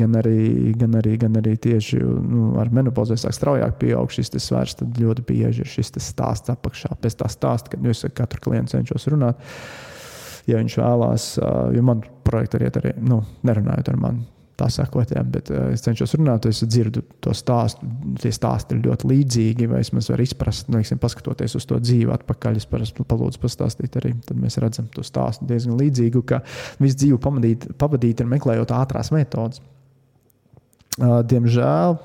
gan arī, gan arī, gan arī tieši nu, ar menopauzi sāk straujāk pieaug šis svars, tad ļoti bieži ir šis stāsts apakšā. Pēc tā stāsta, kad es ar katru klientu cenšos runāt. Ja viņš vēlās, eh, jo man projekta arī, arī nu, nerunājot ar mani, tā sakot, jā, bet uh, es cenšos runāt, es dzirdu to stāstu. Tie stāsti ir ļoti līdzīgi, vai es varu izprast, nu, teiksim, paskatoties uz to dzīvi atpakaļ. Es parasti palūdzu pastāstīt arī, tad mēs redzam to stāstu diezgan līdzīgu, ka visu dzīvi pavadīt, pavadīt ir meklējot ātrās metodas. Uh, diemžēl,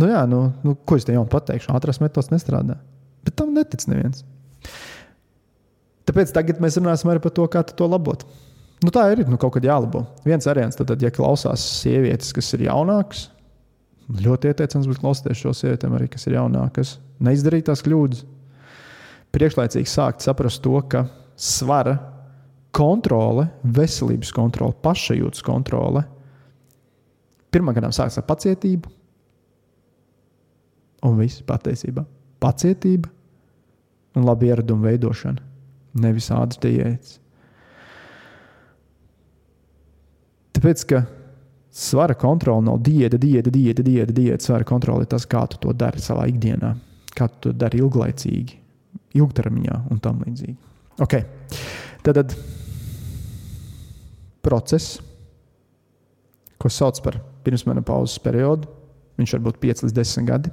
nu jā, nu, nu, ko es te jau pateikšu, ātrās metodas nestrādā. Bet tam netic neviens. Tāpēc tagad mēs runāsim arī par to, kā to labot. Nu, tā ir nu, kaut kad jālabo. Viens variants, tad, ja klausās sievietes, kas ir jaunākas, ļoti ieteicams būtu klausīties šo sievietēm, arī kas ir jaunākas, neizdarīt tās kļūdas. Priekšlaicīgi sākt saprast to, ka svara kontrole, veselības kontrole, pašajūtas kontrole gadam sākas ar pacietību. Un viss patiesībā - pacietība un labi ieradumu veidošana, nevis ādas diētas. Tāpēc, ka svara kontrole nav diēta, diēta, diēta, diēta, diēta. Svara kontrole ir tas, kā tu to dari savā ikdienā, kā tu to dari ilglaicīgi, ilgtermiņā un tam līdzīgi. Okay. Tad, tad process, ko sauc par pirmsmenopauzes periodu, viņš var būt 5 līdz 10 gadi.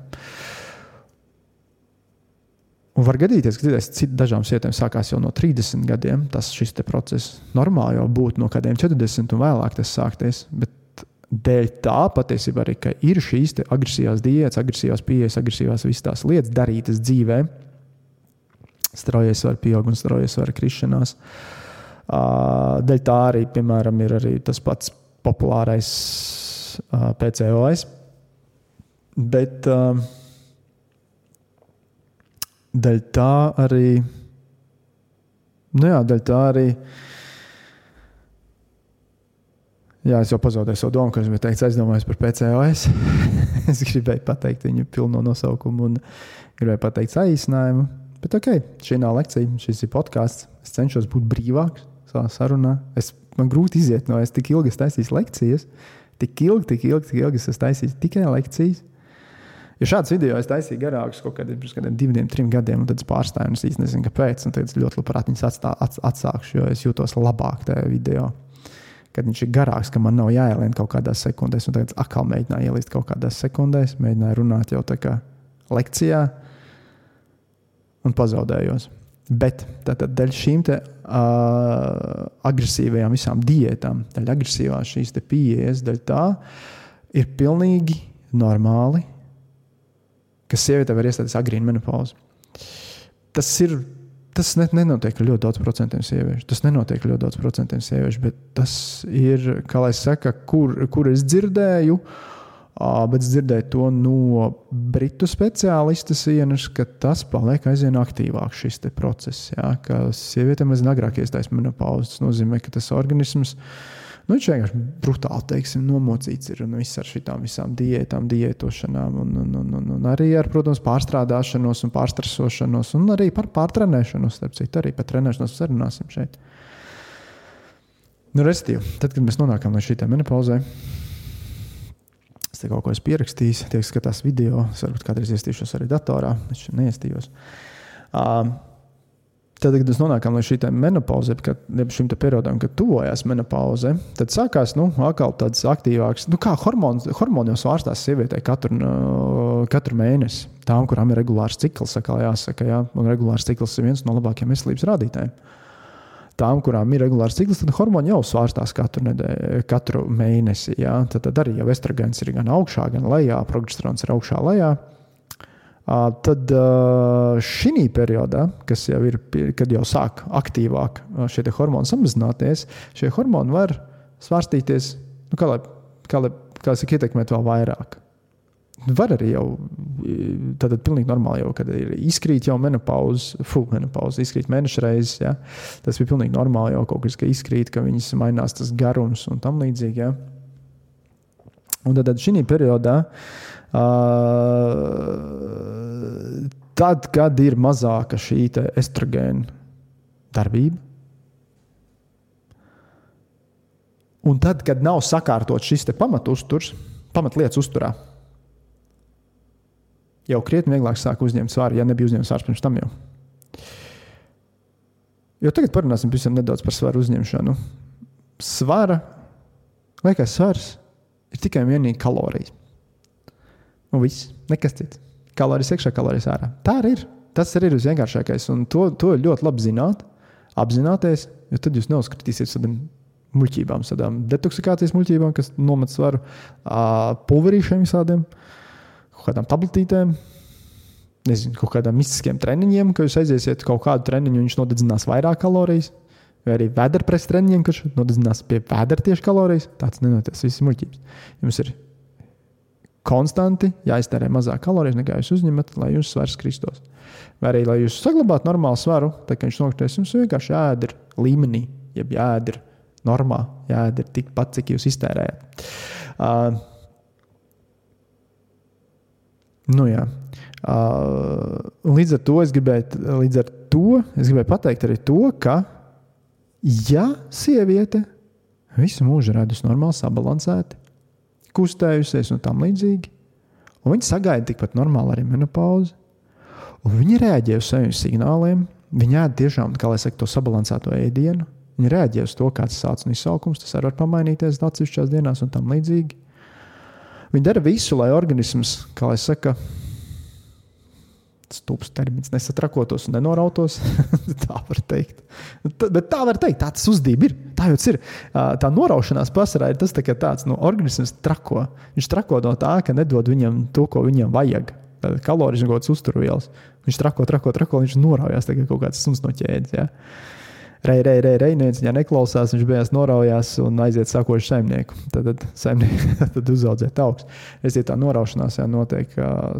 Un var gadīties, ka citām dažām sievietēm sākās jau no 30 gadiem. Tas šis process normāli jau būtu no kādiem 40 un vēlāk tas sākties. Bet dēļ tā patiesībā arī ir šīs agresīvās diētas, agresīvās pieejas, agresīvās visas tās lietas darītas dzīvē. Straujies var pieaug un straujies var krišanās. Dēļ tā arī, piemēram, ir arī tas pats populārais PCOS. Bet uh, Daļai tā arī, nu jā, daļai tā arī. Jā, es jau pazaudēju savu domu, kas bija teikts, aizdomājos par PCOS. es gribēju pateikt viņu pilno nosaukumu un gribēju pateikt saīsinājumu. Bet ok, šī nav lekcija, šis ir podkāsts. Es cenšos būt brīvāks savā sarunā. Es, man grūti iziet no es tik ilgi taisīju lekcijas. Tik ilgi, tik ilgi, tik ilgi es esmu taisījis tikai lekcijas. Jo šāds video es taisīju garākus kaut kādiem, kādiem diviem, trim gadiem, un tad es pārstāju, un es īsti nezinu, kāpēc. Tad es ļoti labprāt viņus atstā, ats, atsākšu, jo es jūtos labāk tajā video. Kad viņš ir garāks, ka man nav jāielien kaut kādās sekundēs, un tagad atkal mēģināju ielīst kaut kādās sekundēs, mēģināju runāt jau tā kā lekcijā, un pazaudējos. Bet tātad dēļ šīm te, uh, agresīvajām visām diētām, dēļ agresīvās šīs pieejas, dēļ tā ir pilnīgi normāli ka sieviete var iestāties agrīna menopauze. Tas ir. Tas ne, nenotiek ļoti daudz procentiem sieviešu. Tas nenotiek ļoti daudz procentiem sieviešu, bet tas ir, kā lai saka, kur, kur es dzirdēju, bet es dzirdēju to no britu speciālista sienas, ka tas paliek aizvien aktīvāks šis process. Jā, ka sievietēm aizvien agrāk iestājas menopauze. Tas nozīmē, ka tas organisms ir Nu, viņš vienkārši brutāli teiksim, nomocīts ir un viss ar šīm visām diētām, diētošanām, un, un, un, un, un arī ar, protams, pārstrādāšanos un pārstresošanos, un arī par pārtrenēšanos. Starp citu, arī par trenēšanos sarunāsim šeit. Nu, Restīvi, tad, kad mēs nonākam līdz šīm menopauzē, es te kaut ko esmu pierakstījis, tie, kas skatās video, es varbūt kādreiz iestīšos arī datorā, es šeit neiestījos. Uh, Tad, kad mēs nonākam līdz šīm menopauzē, kad šim periodam, kad tuvojās menopauze, tad sākās nu, atkal tāds aktīvāks, nu, kā hormons, hormoni jau svārstās sievietei katru, katru mēnesi. Tām, kurām ir regulārs cikls, kā jāsaka, jā, un regulārs cikls ir viens no labākajiem veselības rādītājiem. tām, kurām ir regulārs cikls, tad hormoni jau svārstās katru, nedēļu, katru mēnesi. Jā. Tad, tad arī jau estrogēns ir gan augšā, gan lejā, progesterons ir augšā, lejā. Tad šī periodā, kas jau ir, kad jau sāk aktīvāk šie hormoni samazināties, šie hormoni var svārstīties, nu, kā lai, kā lai kā saka, ietekmēt vēl vairāk. Var arī jau tādā pilnīgi normāli, jau, kad ir izkrīt jau menopauze, fu, menopauze, izkrīt mēneša reizes. Ja? Tas bija pilnīgi normāli, jau kaut kas, ka izkrīt, ka viņas mainās tas garums un tam līdzīgi. Ja? Un tad, tad šī periodā, uh, tad, kad ir mazāka šī estrogēna darbība, un tad, kad nav sakārtots šis pamatusturs, pamatlietas uzturā, jau krietni vieglāk sāk uzņemt svāru, ja nebija uzņemts svārs pirms tam jau. Jo tagad parunāsim pavisam nedaudz par svaru uzņemšanu. Svara, liekas, svars ir tikai un vienīgi kalorijas. Un viss, nekas cits. Kalorijas iekšā, kalorijas ārā. Tā arī ir. Tas arī ir visvienkāršākais. Un to, to ļoti labi zināt, apzināties, jo tad jūs neuzskatīsiet tādiem muļķībām, tādām detoksikācijas muļķībām, kas nomet svaru, pulverīšiem visādiem. Kaut kādām tabletītēm, nezinu, kaut kādiem mistiskiem treniņiem, ka jūs aiziesiet kaut kādu treniņu, viņš nodedzinās vairāk kalorijas. Vai arī vēderpresa treniņiem, kurš nodedzinās pie vēdera tieši kalorijas. Tāds nenotiek. Viss ir muļķības. Jums ir konstanti jāiztērē mazāk kalorijas, nekā jūs uzņemat, lai jūsu svars kristos. Vai arī, lai jūs saglabātu normālu svaru, tad, kad viņš nokritīs, jums vienkārši jāēd līmenī, jeb jāēd normā, jāēd tikpat, cik jūs iztērējat. Uh, Nu, jā. uh, līdz ar gribēju, līdz ar to es gribēju pateikt arī to, ka, ja sieviete visu mūžu radusi normāli sabalansēti, kustējusies un tam līdzīgi, un viņa sagaida tikpat normāli arī menopauzi, un viņa reaģē uz saviem signāliem, viņa ēd tiešām, kā lai saka, to sabalansēto ēdienu, viņa reaģē uz to, kāds sāc un izsaukums, tas var pamainīties atsevišķās dienās un tam līdzīgi. Viņi dara visu, lai organisms, kā lai saka, stūps termins, nesatrakotos un nenorautos. tā var teikt. Tā, bet tā var teikt, tā tas uzdība ir. Tā jau ir. Tā noraušanās pasarā ir tas tā tāds, nu, organisms trako. Viņš trako no tā, ka nedod viņam to, ko viņam vajag. Kalorijas un gods uzturvielas. Viņš trako, trako, trako, viņš noraujās kā kaut kāds suns no ķēdes. Ja? Rei, rei, rei, rei neviens viņā neklausās, viņš bijās noraujās un aiziet sakošu saimnieku. Tad, tad, saimnieku, tad uzaudzēt augstu. Es tā noraušanās, jā, notiek.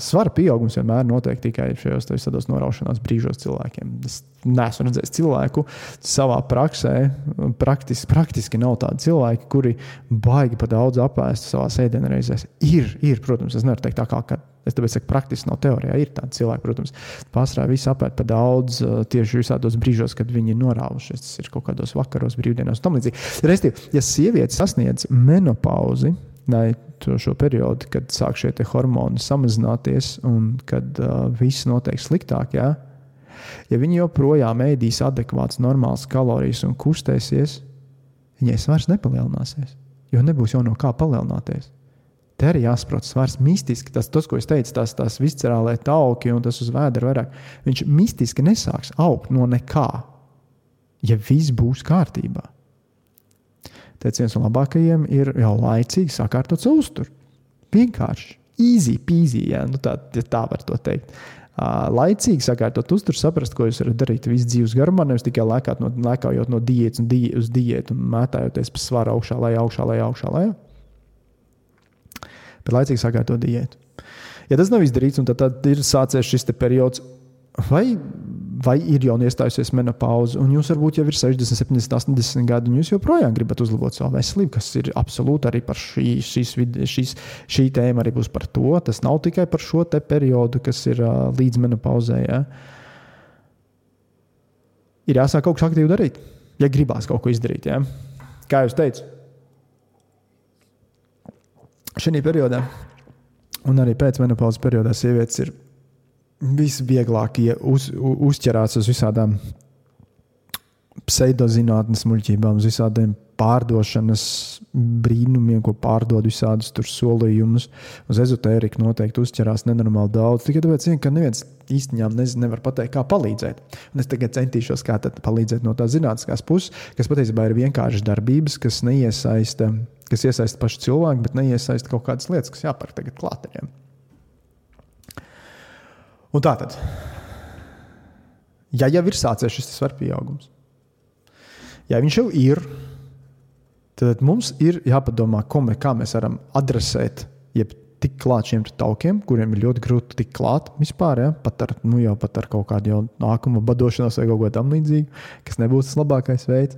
Svara pieaugums vienmēr notiek tikai šajos tādos noraušanās brīžos cilvēkiem. Es neesmu redzējis cilvēku savā praksē. Praktiski, praktiski nav tādi cilvēki, kuri baigi pa daudz apēst savā ēdienreizēs. Ir, ir, protams, es nevaru teikt tā kā. kā Es tāpēc saku, praktiski nav teorijā. Ir tādi cilvēki, protams, pārsvarā visi apēd par daudz tieši visādos brīžos, kad viņi ir norāvušies. Tas ir kaut kādos vakaros, brīvdienās un tam līdzīgi. Restīvi, ja sieviete sasniedz menopauzi, lai šo periodu, kad sāk šie hormoni samazināties un kad uh, viss notiek sliktāk, jā, Ja viņi joprojām ēdīs adekvātas, normālas kalorijas un kustēsies, viņai svars nepalielināsies, jo nebūs jau no kā palielināties. Te arī jāsaprot, svars mistiski. Tas, tas ko es teicu, tas, tas viscerālē tauki un tas uz vēdera vairāk. Viņš mistiski nesāks augt no nekā, ja viss būs kārtībā. Tāds viens no labākajiem ir jau laicīgi sakārtot savu uzturu. Vienkārši, easy, peasy, ja, nu tā, ja tā var teikt laicīgi sakārtot uzturu, saprast, ko jūs varat darīt visu dzīves garumā, nevis tikai lēkāt no, lēkājot no diētas un die, uz diētu un mētājoties pa svaru augšā, lejā, augšā, lejā, augšā, lejā. Bet laicīgi sakārtot diētu. Ja tas nav izdarīts, tad, tad ir sācies šis periods, vai vai ir jau iestājusies menopauze, un jums varbūt jau ir 60, 70, 80 gadi, un jūs joprojām gribat uzlabot savu veselību, kas ir absolūti arī par šī, šīs, šīs, šī tēma, arī būs par to. Tas nav tikai par šo periodu, kas ir uh, līdz menopauzē. Ja? Ir jāsāk kaut kas aktīvi darīt, ja gribās kaut ko izdarīt. Ja? Kā jau teicu, šajā periodā, un arī pēc menopauzes periodā, sievietes ir visvieglāk uz, uzķerās uz visādām pseidozinātnes muļķībām, uz visādiem pārdošanas brīnumiem, ko pārdod visādus solījumus. Uz ezotēriku noteikti uzķerās nenormāli daudz. Tikai tāpēc, ka neviens īstenībā nevar pateikt, kā palīdzēt. Un es tagad centīšos kā palīdzēt no tās zinātniskās puses, kas patiesībā ir vienkāršas darbības, kas neiesaista, kas iesaista pašu cilvēku, bet neiesaista kaut kādas lietas, kas jāpērk tagad klātieniem. Un tā tad, ja jau ir sācies šis svaru pieaugums, ja viņš jau ir, tad mums ir jāpadomā, kā mēs varam adresēt, jeb tik klāt šiem taukiem, kuriem ir ļoti grūti tikt klāt vispār, ja? pat, ar, nu, jau, pat ar kaut kādu nākamo badošanos vai kaut ko tamlīdzīgu, kas nebūs tas labākais veids.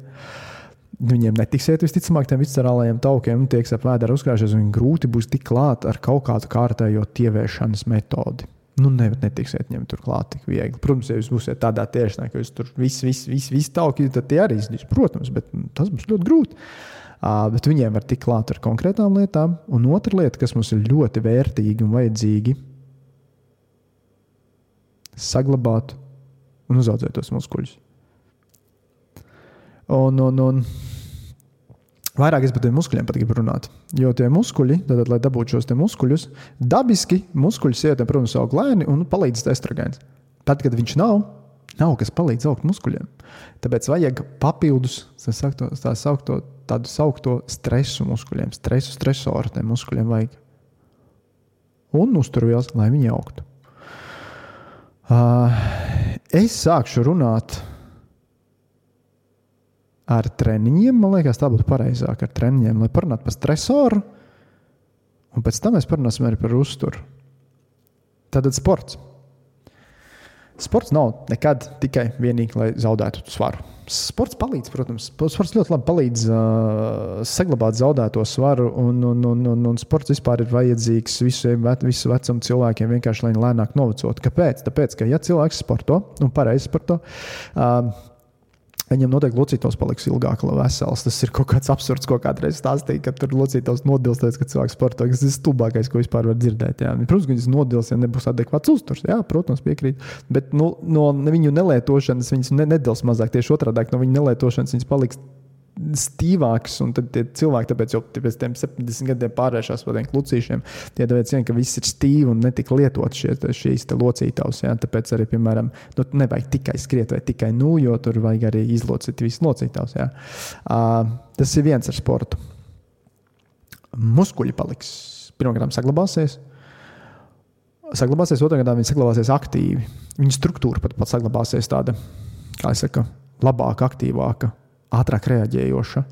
Viņiem netiksiet visticamāk tiem viscerālajiem taukiem, tiek ap vēdera uzkrājušies, un grūti būs tikt klāt ar kaut kādu kārtējo tieviešanas metodi. Nu, ne, netiksiet ņemt turklāt tik viegli. Protams, ja jūs būsiet tādā tiešanā, ka jūs tur viss, viss, viss, viss tauki, tad tie arī izdīs. Protams, bet tas būs ļoti grūti. Uh, bet viņiem var tikt klāt ar konkrētām lietām. Un otra lieta, kas mums ir ļoti vērtīga un vajadzīga, saglabāt un uzaugt tos muskuļus. Un, un, un vairāk es par tiem muskuļiem pat gribu runāt. Jo tie muskuļi, tad, lai dabūtu šos muskuļus, dabiski muskuļi sievietēm, protams, aug lēni un palīdz estrogēns. Tad, kad viņš nav, nav kas palīdz augt muskuļiem. Tāpēc vajag papildus, tā saucamo, tā saucamo tādu saukto stresu muskuļiem, stresu, stresoru tiem muskuļiem vajag. Un uzturvielas, lai viņi augtu. Uh, es sākšu runāt ar treniņiem. Man liekas, tā būtu pareizāk ar treniņiem, lai parunātu par stresoru. Un pēc tam mēs parunāsim arī par uzturu. Tātad sports. Sports nav nekad tikai vienīgi, lai zaudētu svaru sports palīdz, protams, sports ļoti labi palīdz uh, saglabāt zaudēto svaru, un, un, un, un, un sports vispār ir vajadzīgs visiem visu vecumu cilvēkiem, vienkārši lai viņi lēnāk novecotu. Kāpēc? Tāpēc, ka ja cilvēks sporto un pareizi sporto, uh, Viņam noteikti locītos paliks ilgāk, lai vesels. Tas ir kaut kāds absurds, ko kādreiz stāstīja, ka tur locītos nodils, tāpēc, ka cilvēks sporto. Tas ir stulbākais, ko vispār var dzirdēt. Jā. Protams, ka viņas nodils, ja nebūs adekvāts uzturs. Jā, protams, piekrīt. Bet nu, no viņu nelietošanas viņas nedils mazāk. Tieši otrādi no viņu nelietošanas viņas paliks stīvāks, un tad tie cilvēki, tāpēc jau pēc tam 70 gadiem pārvēršas par tādiem klucīšiem, tie tāpēc, vien, ka viss ir stīvi un netika lietot šie, šīs locītavas. Ja? Tāpēc arī, piemēram, nu, nevajag tikai skriet vai tikai nu, jo tur vajag arī izlocīt visas locītavas. Ja? Uh, tas ir viens ar sportu. Muskuļi paliks. Pirmkārt, saglabāsies. Saglabāsies, otrā gadā viņi saglabāsies aktīvi. Viņa struktūra pat, pat saglabāsies tāda, kā jau teicu, labāka, aktīvāka ātrāk reaģējoša.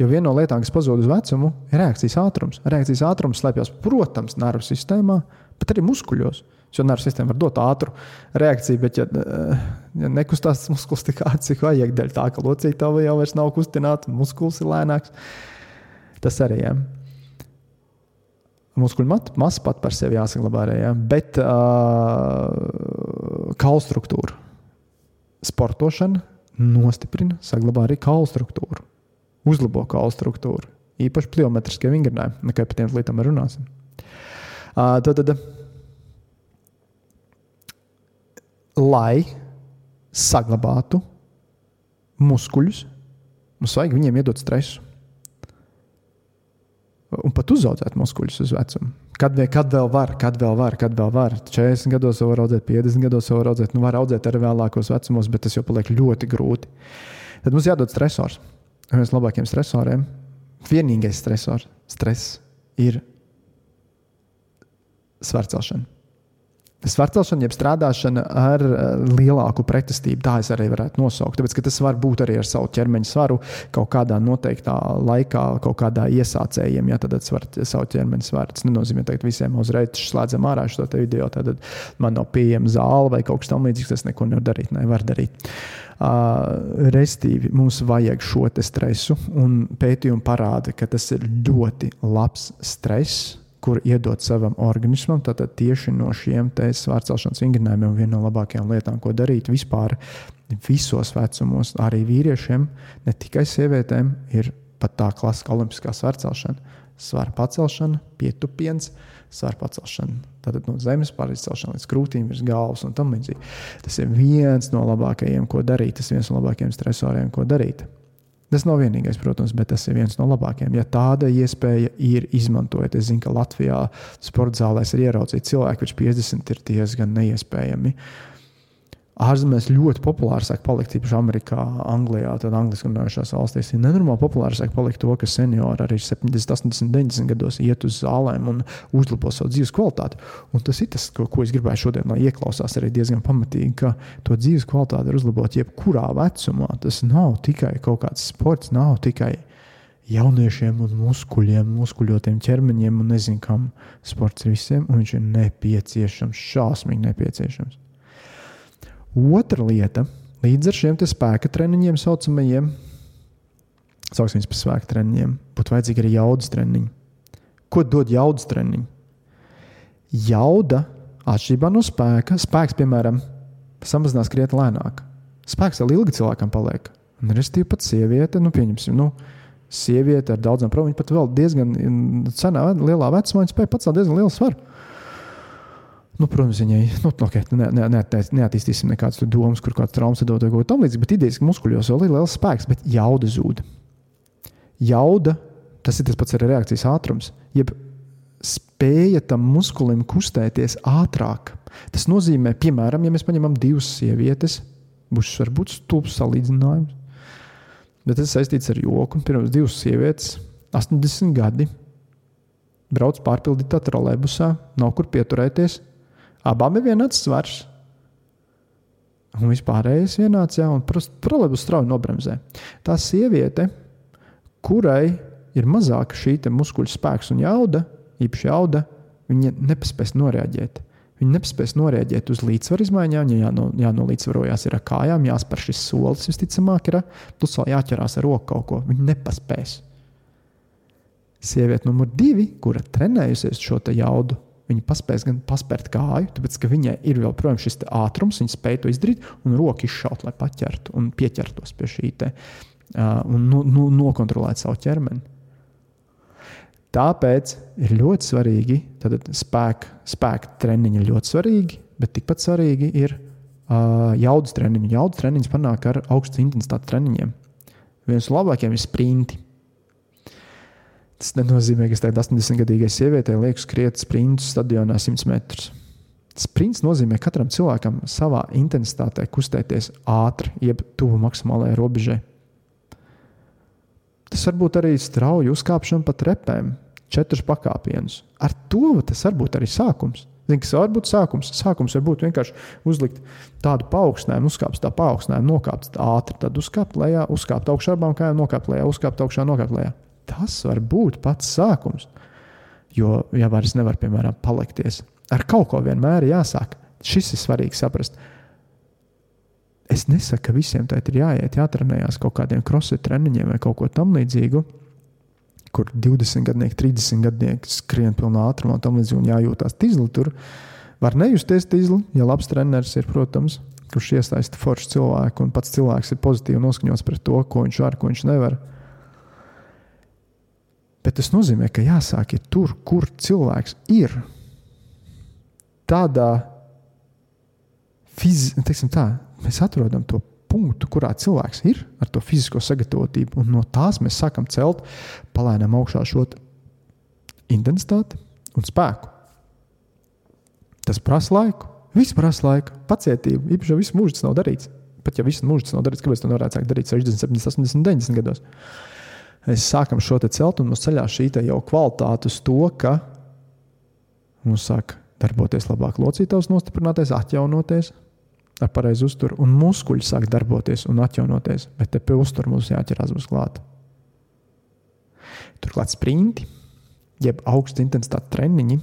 Jo viena no lietām, kas pazūd uz vecumu, ir reakcijas ātrums. Reakcijas ātrums slēpjas, protams, nervu sistēmā, bet arī muskuļos. Jo nervu sistēma var dot ātru reakciju, bet, ja, ja nekustās muskulis tik ātri, cik vajag, dēļ tā, ka locītava jau nav kustināta, muskulis ir lēnāks, tas arī ir. Ja. Muskuļu masa pat par sevi jāsaglabā arī, ja. bet uh, kaulu struktūra, sportošana nostiprina, saglabā arī kaulu struktūru, uzlabo kaulu struktūru, īpaši pliometriskie vingrinājumi, nekā par tiem lietām runāsim. Uh, tad, tad, lai saglabātu muskuļus, mums vajag viņiem iedot stresu. Un pat uzaugt muskuļus uz vecumu. Kad, kad vēl var, kad vēl var, kad vēl var. 40 gados jau var audzēt, 50 gados jau var audzēt, nu var audzēt arī vēlākos vecumos, bet tas jau paliek ļoti grūti. Tad mums jādod stresors. Viens no labākajiem stresoriem, vienīgais stresors, stress ir svērcelšana. Svarcelšana, jeb strādāšana ar eh, lielāku pretestību, tā es arī varētu nosaukt. Tāpēc, tas var būt arī ar savu ķermeņa svaru kaut kādā noteiktā laikā, kaut kādā iesācējiem. Ja tad var savu ķermeņa svaru. Tas nenozīmē, ka visiem uzreiz slēdzam ārā šo video. Tad man nav pieejama zāle vai kaut kas tamlīdzīgs. Tas neko nevar darīt, nevar darīt. Uh, restīvi mums vajag šo stresu, un pētījumi parāda, ka tas ir ļoti labs stress kur iedot savam organismam. Tātad tieši no šiem svārcelšanas vingrinājumiem viena no labākajām lietām, ko darīt vispār visos vecumos, arī vīriešiem, ne tikai sievietēm, ir pat tā klasiskā olimpiskā svārcelšana. Svara pacelšana, pietupiens, svara pacelšana. Tātad no zemes pārcelšana līdz krūtīm, virs galvas un tam līdzīgi. Tas ir viens no labākajiem, ko darīt. Tas ir viens no labākajiem stresoriem, ko darīt. Tas nav vienīgais, protams, bet tas ir viens no labākajiem. Ja tāda iespēja ir, izmantojiet. Es zinu, ka Latvijā sporta zālēs ir ieraudzīt cilvēku, kurš 50 ir diezgan neiespējami. Uh, Ārzemēs ļoti populāri sāk palikt, īpaši Amerikā, Anglijā, tad angliski runājošās valstīs. Ir nenormāli populāri sāk palikt to, ka seniori arī 70, 80, 90 gados iet uz zālēm un uzlabo savu dzīves kvalitāti. Un tas ir tas, ko, ko es gribēju šodien, lai ieklausās arī diezgan pamatīgi, ka to dzīves kvalitāti var uzlabot jebkurā vecumā. Tas nav tikai kaut kāds sports, nav tikai jauniešiem un muskuļiem, muskuļotiem ķermeņiem un nezinu, kam sports visiem, un viņš ir nepieciešams, šausmīgi nepieciešams. Otra lieta, līdz ar šiem spēka treniņiem, saucamajiem, sauksim viņus par spēka treniņiem, būtu vajadzīgi arī jaudas treniņi. Ko dod jaudas treniņi? Jauda, atšķirībā no spēka, spēks, piemēram, samazinās krietni lēnāk. Spēks vēl ilgi cilvēkam paliek. Un restīvi pat sieviete, nu, pieņemsim, nu, sieviete ar daudzām problēmām, viņa pat vēl diezgan senā, lielā vecumā, viņa spēja pacelt diezgan lielu svaru. Nu, protams, viņai nu, okay, ne, ne, ne, neattīstīsim nekādas domas, kur kāds traumas dod vai ko tamlīdzīgu, bet idejas, muskuļos vēl ir liels spēks, bet jauda zūd. Jauda, tas ir tas pats arī reakcijas ātrums, jeb spēja tam muskulim kustēties ātrāk. Tas nozīmē, piemēram, ja mēs paņemam divas sievietes, būs varbūt stulbs salīdzinājums, bet tas saistīts ar joku. Pirms divas sievietes, 80 gadi, brauc pārpildītā trolēbusā, nav kur pieturēties Abām ir vienāds svars. Un vispārējais vienāds, jā, un problēmas strauji nobremzē. Tā sieviete, kurai ir mazāka šī muskuļu spēks un jauda, īpaši jauda, viņa nepaspēs noreaģēt. Viņa nepaspēs noreaģēt uz līdzsvaru izmaiņām, ja jāno, jānolīdzvarojās ar kājām, jāspēr šis solis visticamāk, ir plus vēl jāķerās ar roku kaut ko. Viņa nepaspēs. Sieviete numur divi, kura trenējusies šo jaudu, Viņa paspēs gan paspērt kāju, tāpēc ka viņai ir vēl projām šis ātrums, viņa spēja to izdarīt un roku izšaut, lai paķertu un pieķertos pie šī te, uh, un nu, nu, nokontrolēt savu ķermeni. Tāpēc ir ļoti svarīgi, tad spēka, spēka treniņi ir ļoti svarīgi, bet tikpat svarīgi ir uh, jaudas treniņi. Jaudas treniņš panāk ar augstu intensitātes treniņiem. Viens no labākajiem ir sprinti. Tas nenozīmē, ka es tagad 80-gadīgai sievietei lieku skriet sprintus stadionā 100 metrus. Sprints nozīmē katram cilvēkam savā intensitātē kustēties ātri, jeb tuvu maksimālajai robežai. Tas var būt arī strauji uzkāpšana pa trepēm, četrus pakāpienus. Ar to tas var būt arī sākums. Zini, kas var būt sākums? Sākums var būt vienkārši uzlikt tādu paaugstinājumu, uzkāpt tā paaugstinājumu, nokāpt ātri, tad uzkāpt lejā, uzkāpt augšā abām kājām, nokāpt lejā, uzkāpt augšā, nokāpt lejā tas var būt pats sākums. Jo, ja vairs nevar, piemēram, palikties, ar kaut ko vienmēr ir jāsāk. Šis ir svarīgi saprast. Es nesaku, ka visiem tā ir jāiet, jātrenējās kaut kādiem crossfit treniņiem vai kaut ko tamlīdzīgu, kur 20 gadnieki, 30 gadnieki skrien pilnā ātrumā, tam līdzīgi un jājūtās tīzli. Tur var nejusties tīzli, ja labs treneris ir, protams, kurš iesaista foršu cilvēku un pats cilvēks ir pozitīvi noskaņots pret to, ko viņš var, ko viņš nevar. Bet tas nozīmē, ka jāsāk ir tur, kur cilvēks ir. Tādā fiziskā, mēs atrodam to punktu, kurā cilvēks ir ar to fizisko sagatavotību, un no tās mēs sākam celt palēnām augšā šo intensitāti un spēku. Tas prasa laiku. Viss prasa laiku, pacietību. Īpaši, ja visu mūžu tas nav darīts. Pat ja visu mūžu tas nav darīts, kāpēc to nevarētu sākt darīt 60, 70, 80, 90 gados? Mēs sākam šo celt, un mums ceļā šī jau kvalitāte uz to, ka mums sāk darboties labāk locītājs, nostiprināties, atjaunoties ar pareizu uzturu, un muskuļi sāk darboties un atjaunoties, bet te pie uzturu mums jāķerās uz klāt. Turklāt sprinti, jeb augsta intensitāte treniņi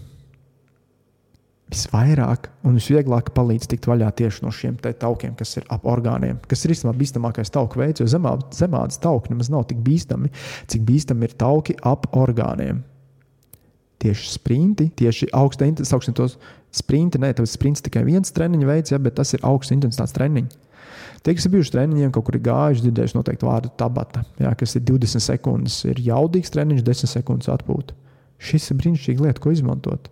visvairāk un visvieglāk palīdz tikt vaļā tieši no šiem taukiem, kas ir ap orgāniem, kas ir īstenībā bīstamākais tauku veids, jo zemā, zemādas tauki nemaz nav tik bīstami, cik bīstami ir tauki ap orgāniem. Tieši sprinti, tieši augsta intensitātes, sprinti, ne tas sprints tikai viens treniņa veids, ja, bet tas ir augsts intensitātes treniņš. Tie, kas ir bijuši treniņiem, kaut kur ir gājuši, dzirdējuši noteikti vārdu tabata, ja, kas ir 20 sekundes, ir jaudīgs treniņš, 10 sekundes atpūta. Šis ir brīnišķīga lieta, ko izmantot.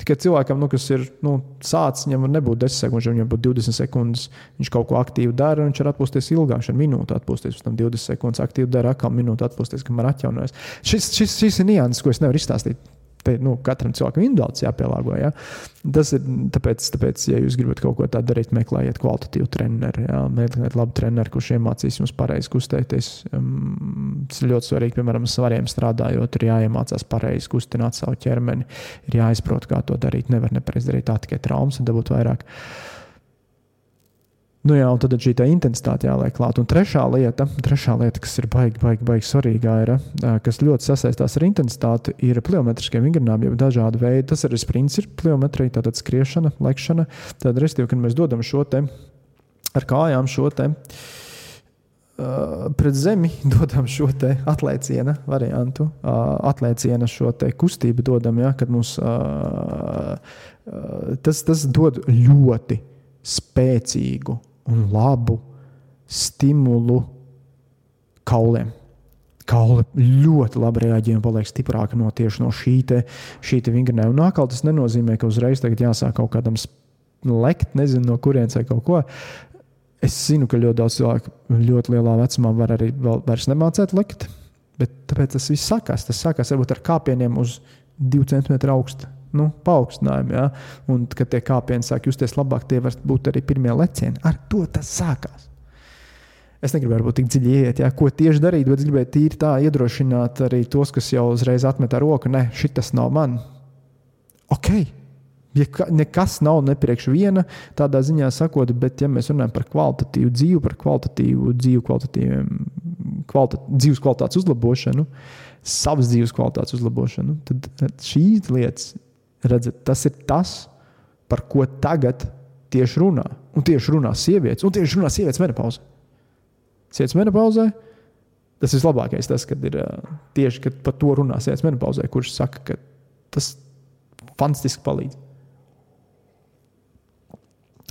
Tikai cilvēkam, nu, kas ir nu, sācis, viņam var nebūt 10 sekundes, viņam būtu 20 sekundes. Viņš kaut ko aktīvi dara, viņš var atpūsties ilgāk, viņš ir minūte atpūsties, pēc tam 20 sekundes aktīvi dara, atkal minūte atpūsties, kamēr atjaunojas. Šis, šis, šis ir nianses, ko es nevaru izstāstīt nu, katram cilvēkam individuāli jāpielāgo. Ja? Tas ir tāpēc, tāpēc, ja jūs gribat kaut ko tādu darīt, meklējiet kvalitatīvu treneru, ja? meklējiet labu treneru, kurš iemācīs jums pareizi kustēties. Um, tas ir ļoti svarīgi, piemēram, svariem strādājot, ir jāiemācās pareizi kustināt savu ķermeni, ir jāizprot, kā to darīt. Nevar nepareizi darīt tā tikai traumas un dabūt vairāk. Uh, Nu jā, un tad šī intensitāte jāliek klāt. Un trešā lieta, trešā lieta kas ir baigi, baigi, baigi svarīga, ir, kas ļoti sasaistās ar intensitāti, ir pliometriskie vingrinājumi, jau dažādi veidi. Tas arī sprints ir pliometrija, tātad skriešana, lekšana. Tad, restīvi, kad mēs dodam šo te ar kājām šo te. Uh, pret zemi dodam šo atlēciena variantu, uh, atlēciena šo kustību dodam, ja, kad mums uh, tas, tas dod ļoti spēcīgu un labu stimulu kauliem. Kauli ļoti labi reaģē un paliek stiprāki no tieši no šī, te, šī te vingrinājuma. Atkal tas nenozīmē, ka uzreiz jāsāk kaut kādam lekt, nezinu no kurienes vai kaut ko. Es zinu, ka ļoti daudz cilvēku ļoti lielā vecumā var arī vairs nemācīt lekt, bet tāpēc tas viss sākās. Tas sākās varbūt ar kāpieniem uz 2 cm augstu nu, paaugstinājumu. Ja? Un, kad tie kāpieni sāk justies labāk, tie var būt arī pirmie lecieni. Ar to tas sākās. Es negribēju būt tik dziļi iet, ja, ko tieši darīt, bet es gribēju tīri tā iedrošināt arī tos, kas jau uzreiz atmet ar roku, nē, šis nav man. Ok, ja nekas nav nepriekš viena, tādā ziņā sakot, bet ja mēs runājam par kvalitatīvu dzīvi, par kvalitatīvu dzīvi, kvalita, dzīves kvalitātes uzlabošanu, savas dzīves kvalitātes uzlabošanu, tad šīs lietas Redzat, tas ir tas, par ko tagad tieši runā. Un tieši runā sievietes, un tieši runā sievietes menopauzē. Sievietes menopauzē tas ir vislabākais, tas, kad ir tieši kad par to runā sievietes menopauzē, kurš saka, ka tas fantastiski palīdz.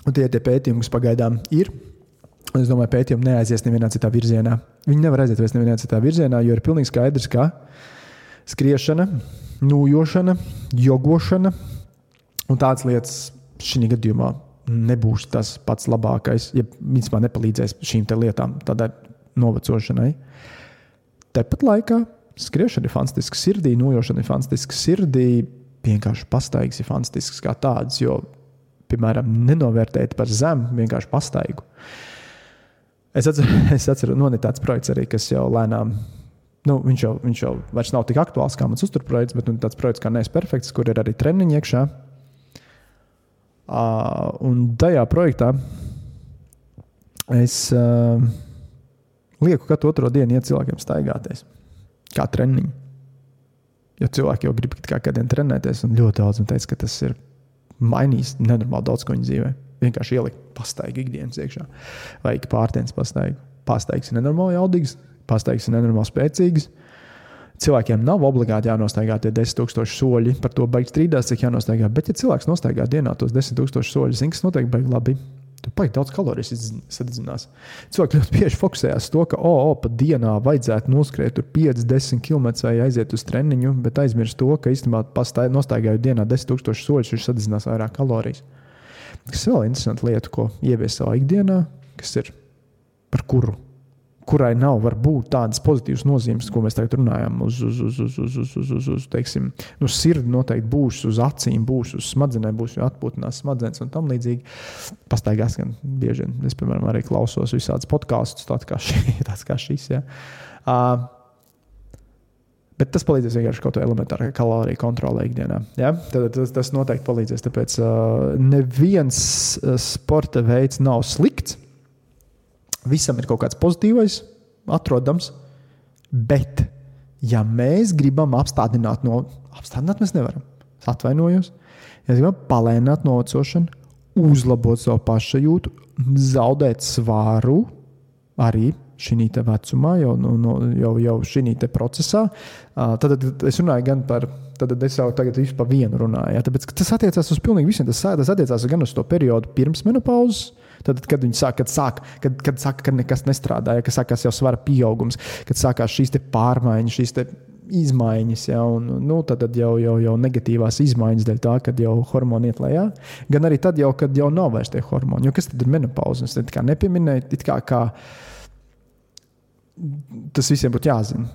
Un tie ir tie pētījumi, kas pagaidām ir. Es domāju, ka pētījumi neaizies nevienā citā virzienā. Viņi nevar aiziet vairs nevienā citā virzienā, jo ir pilnīgi skaidrs, ka skriešana, nūjošana, jogošana un tādas lietas šī gadījumā nebūs tas pats labākais, ja vispār nepalīdzēs šīm lietām, tādai novecošanai. Tāpat laikā skriešana ir fantastiska, sirdī nojošana ir fantastiska, sirdī vienkārši pastaigas ir fantastisks kā tāds, jo, piemēram, nenovērtēt par zemu, vienkārši pastaigu. Es atceros, es atceros no tāds projekts arī, kas jau lēnām nu, viņš, jau, viņš jau vairs nav tik aktuāls kā mans uzturprojekts, bet nu, tāds projekts kā Nē, perfekts, kur ir arī treniņi iekšā. Uh, un tajā projektā es uh, lieku katru otro dienu iet cilvēkiem staigāties, kā treniņi. Jo cilvēki jau grib kā kādiem trenēties, un ļoti daudz man teica, ka tas ir mainījis nenormāli daudz ko viņa dzīvē. Vienkārši ielikt pastaigu ikdienas iekšā vai pārdienas pastaigu. Pastaigs ir nenormāli jaudīgs, pastaigas ir nenormāli spēcīgas. Cilvēkiem nav obligāti jānostaigā tie 10,000 soļi. Par to beigas strīdās, cik jānostaigā. Bet, ja cilvēks nostaigā dienā tos 10,000 soļus, tas noteikti beigas labi. Tur baigi daudz kaloriju sadedzinās. Cilvēki ļoti bieži fokusējās to, ka, oh, oh, pat dienā vajadzētu noskriet 5, 10 km vai aiziet uz treniņu, bet aizmirst to, ka īstenībā nostaigājot dienā 10,000 soļus, viņš sadedzinās vairāk kalorijas. Tas ir vēl interesanti lieta, ko ievies savā ikdienā, kas ir par kuru kurai nav varbūt tādas pozitīvas nozīmes, ko mēs tagad runājam, uz, uz, uz, uz, uz, uz, uz, uz, uz teiksim, nu, sirdi noteikti būs, uz acīm būs, uz smadzenēm būs, jo atpūtinās smadzenes un tam līdzīgi. Pastaigās gan bieži. Es, piemēram, arī klausos visādus podkāstus, tāds kā, šī, tāds kā šis. Ja. Uh, Bet tas palīdzēs vienkārši kaut kādā elementārā kaloriju kontrolē ikdienā. Ja? Tad, tas, tas noteikti palīdzēs. Tāpēc uh, neviens sporta veids nav slikts visam ir kaut kāds pozitīvais, atrodams. Bet, ja mēs gribam apstādināt, no, apstādināt mēs nevaram. Es atvainojos. Ja gribam palēnināt novecošanu, uzlabot savu pašsajūtu, zaudēt svāru arī šī vecumā, jau, nu, no, jau, jau šī procesā, tad, tad es runāju gan par. Tad es jau tagad par vienu runāju. Ja, tāpēc, tas attiecās uz pilnīgi visiem. Tas, tas attiecās gan uz to periodu pirms menopauzes, Tad, kad viņi sāk, kad sāk, kad, kad saka, ka nekas nestrādāja, kad sākās jau svara pieaugums, kad sākās šīs pārmaiņas, šīs izmaiņas, ja, un nu, tad, tad jau, jau, jau negatīvās izmaiņas dēļ tā, kad jau hormoni iet lejā, gan arī tad, jau, kad jau nav vairs tie hormoni. Jo kas tad ir menopauze? Es kā nepieminēju, kā, kā tas visiem būtu jāzina.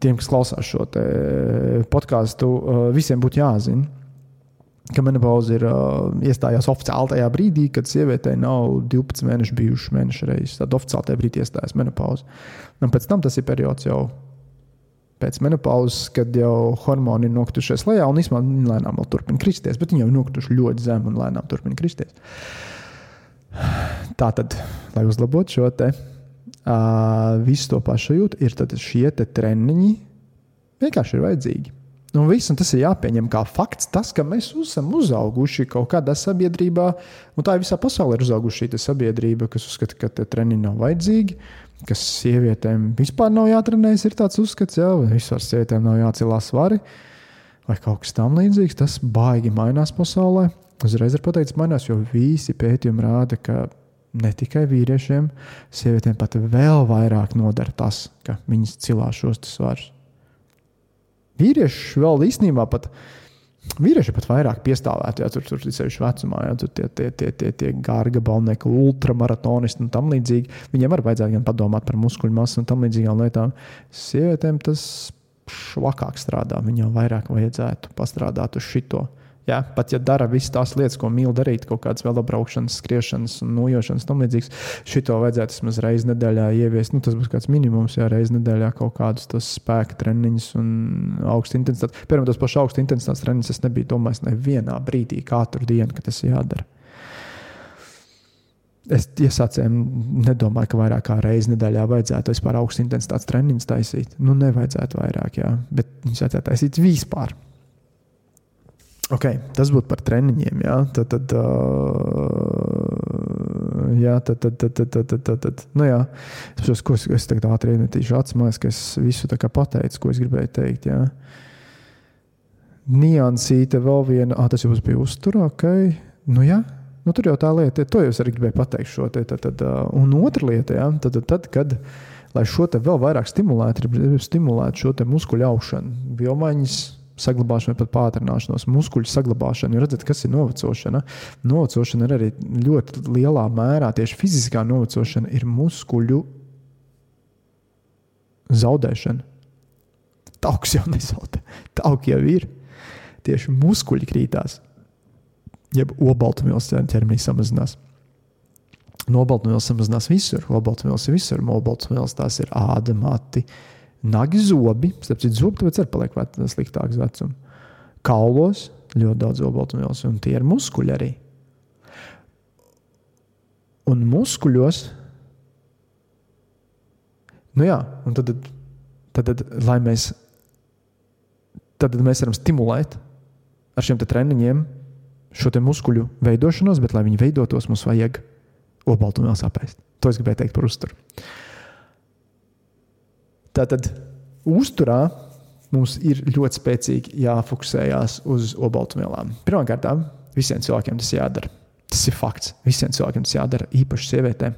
Tiem, kas klausās šo podkāstu, visiem būtu jāzina ka menopauze ir uh, iestājās oficiāli tajā brīdī, kad sievietei nav 12 mēneši bijuši mēneša reizes. Tad oficiāli tajā brīdī iestājas menopauze. Un pēc tam tas ir periods jau pēc menopauzes, kad jau hormoni ir nokritušies lejā un īstenībā viņi lēnām vēl turpina kristies, bet viņi jau ir nokrituši ļoti zem un lēnām turpina kristies. Tā tad, lai uzlabotu šo te, uh, visu to pašajūtu, ir šie treniņi vienkārši ir vajadzīgi. Un, viss, tas ir jāpieņem kā fakts. Tas, ka mēs esam uzauguši kaut kādā sabiedrībā, un tā ir visā pasaulē ir uzauguši šī sabiedrība, kas uzskata, ka treniņi nav vajadzīgi, kas sievietēm vispār nav jātrenējas, ir tāds uzskats, jā, vai vispār sievietēm nav jācelās svari, vai kaut kas tam līdzīgs. Tas baigi mainās pasaulē. Uzreiz ir pateikts, mainās, jo visi pētījumi rāda, ka ne tikai vīriešiem, sievietēm pat vēl vairāk nodara tas, ka viņas cilās šos svarus. Vīrieši vēl īstenībā pat. Vīrieši pat vairāk piestāvētu, ja tur ir sevišķi vecumā, ja tur tie, tie, tie, tie, tie gārga balnieki, ultramaratonisti un tam līdzīgi. Viņiem arī vajadzētu gan padomāt par muskuļu masu un tam līdzīgām lietām. Sievietēm tas švakāk strādā, viņām vairāk vajadzētu pastrādāt uz šito. Ja, pat ja dara visas tās lietas, ko mīl darīt, kaut kādas velobraukšanas, skriešanas, nojošanas, tam līdzīgas, šito vajadzētu vismaz reizes nedēļā ieviest. Nu, tas būs kāds minimums, ja reizes nedēļā kaut kādus spēka treniņus un augstu intensitāti. Piemēram, tos pašus augstu intensitātes treniņus es nebiju domājis nevienā brīdī, katru dienu, ka tas jādara. Es iesācēju, nedomāju, ka vairāk kā reizi nedēļā vajadzētu vispār augstu intensitātes treniņus taisīt. Nu, nevajadzētu vairāk, jā, bet viņus vajadzētu taisīt vispār. Okay, tas būtu par treniņiem. Jā, tad, tad, uh, jā, tad, tad, tad, tad, tad, tad, tad. Nu, jā. Es saprotu, ko es, es tagad ātri iemetīšu atsimās, ka es visu pateicu, ko es gribēju teikt. Jā. Niansīte vēl viena, ah, tas jau bija uzturā, ok. Nu, jā. Nu, tur jau tā lieta, to jau es arī gribēju pateikt. Šo, tad, tad, uh, un otra lieta, jā, tad, tad, kad, lai šo te vēl vairāk stimulētu, ir stimulēt šo muskuļu aušanu, biomaiņas saglabāšanu, pat pātrināšanos, muskuļu saglabāšanu. Jūs redzat, kas ir novecošana. Novecošana ir arī ļoti lielā mērā tieši fiziskā novecošana, ir muskuļu zaudēšana. Tauks jau nezaudē, tauki jau ir. Tieši muskuļi krītās, jeb obaltumvielas ķermenī samazinās. Nobaltumvielas samazinās visur. Obaltumvielas ir visur. Obaltumvielas tās ir āda, mati, uh, Nagi zobi, starp citu, zobi tāpēc arī paliek sliktāks vecums. Kaulos ļoti daudz obaltumvielas, un tie ir muskuļi arī. Un muskuļos, nu jā, un tad, tad, tad lai mēs, tad, tad mēs varam stimulēt ar šiem treniņiem šo muskuļu veidošanos, bet, lai viņi veidotos, mums vajag obaltumvielas apēst. To es gribēju teikt par uzturu. Tātad uzturā mums ir ļoti spēcīgi jāfokusējas uz obaltumvielām. Pirmkārt, visiem cilvēkiem tas jādara. Tas ir fakts. Visiem cilvēkiem tas jādara, īpaši sievietēm.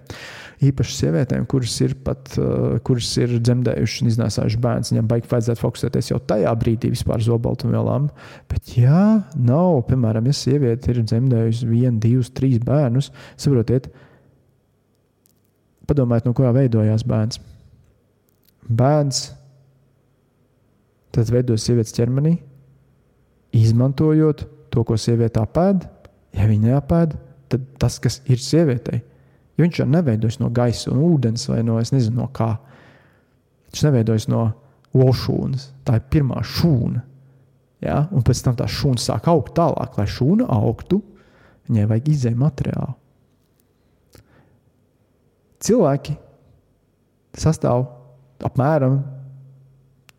Īpaši sievietēm, kuras ir pat uh, kuras ir dzemdējušas un iznēsājušas bērnu, viņam baigi vajadzētu fokusēties jau tajā brīdī vispār uz obaltumvielām. Bet, ja nav, piemēram, ja sieviete ir dzemdējusi vienu, divus, trīs bērnus, saprotiet, padomājiet, no kurā veidojās bērns bērns tad veidojas sievietes ķermenī, izmantojot to, ko sieviete apēd. Ja viņa neapēd, tad tas, kas ir sievietei, jo viņš jau neveidojas no gaisa un ūdens vai no, nezinu, no kā. Viņš neveidojas no olšūnas. Tā ir pirmā šūna. Ja? Un pēc tam tā šūna sāk augt tālāk. Lai šūna augtu, viņai vajag izēju materiālu. Cilvēki sastāv apmēram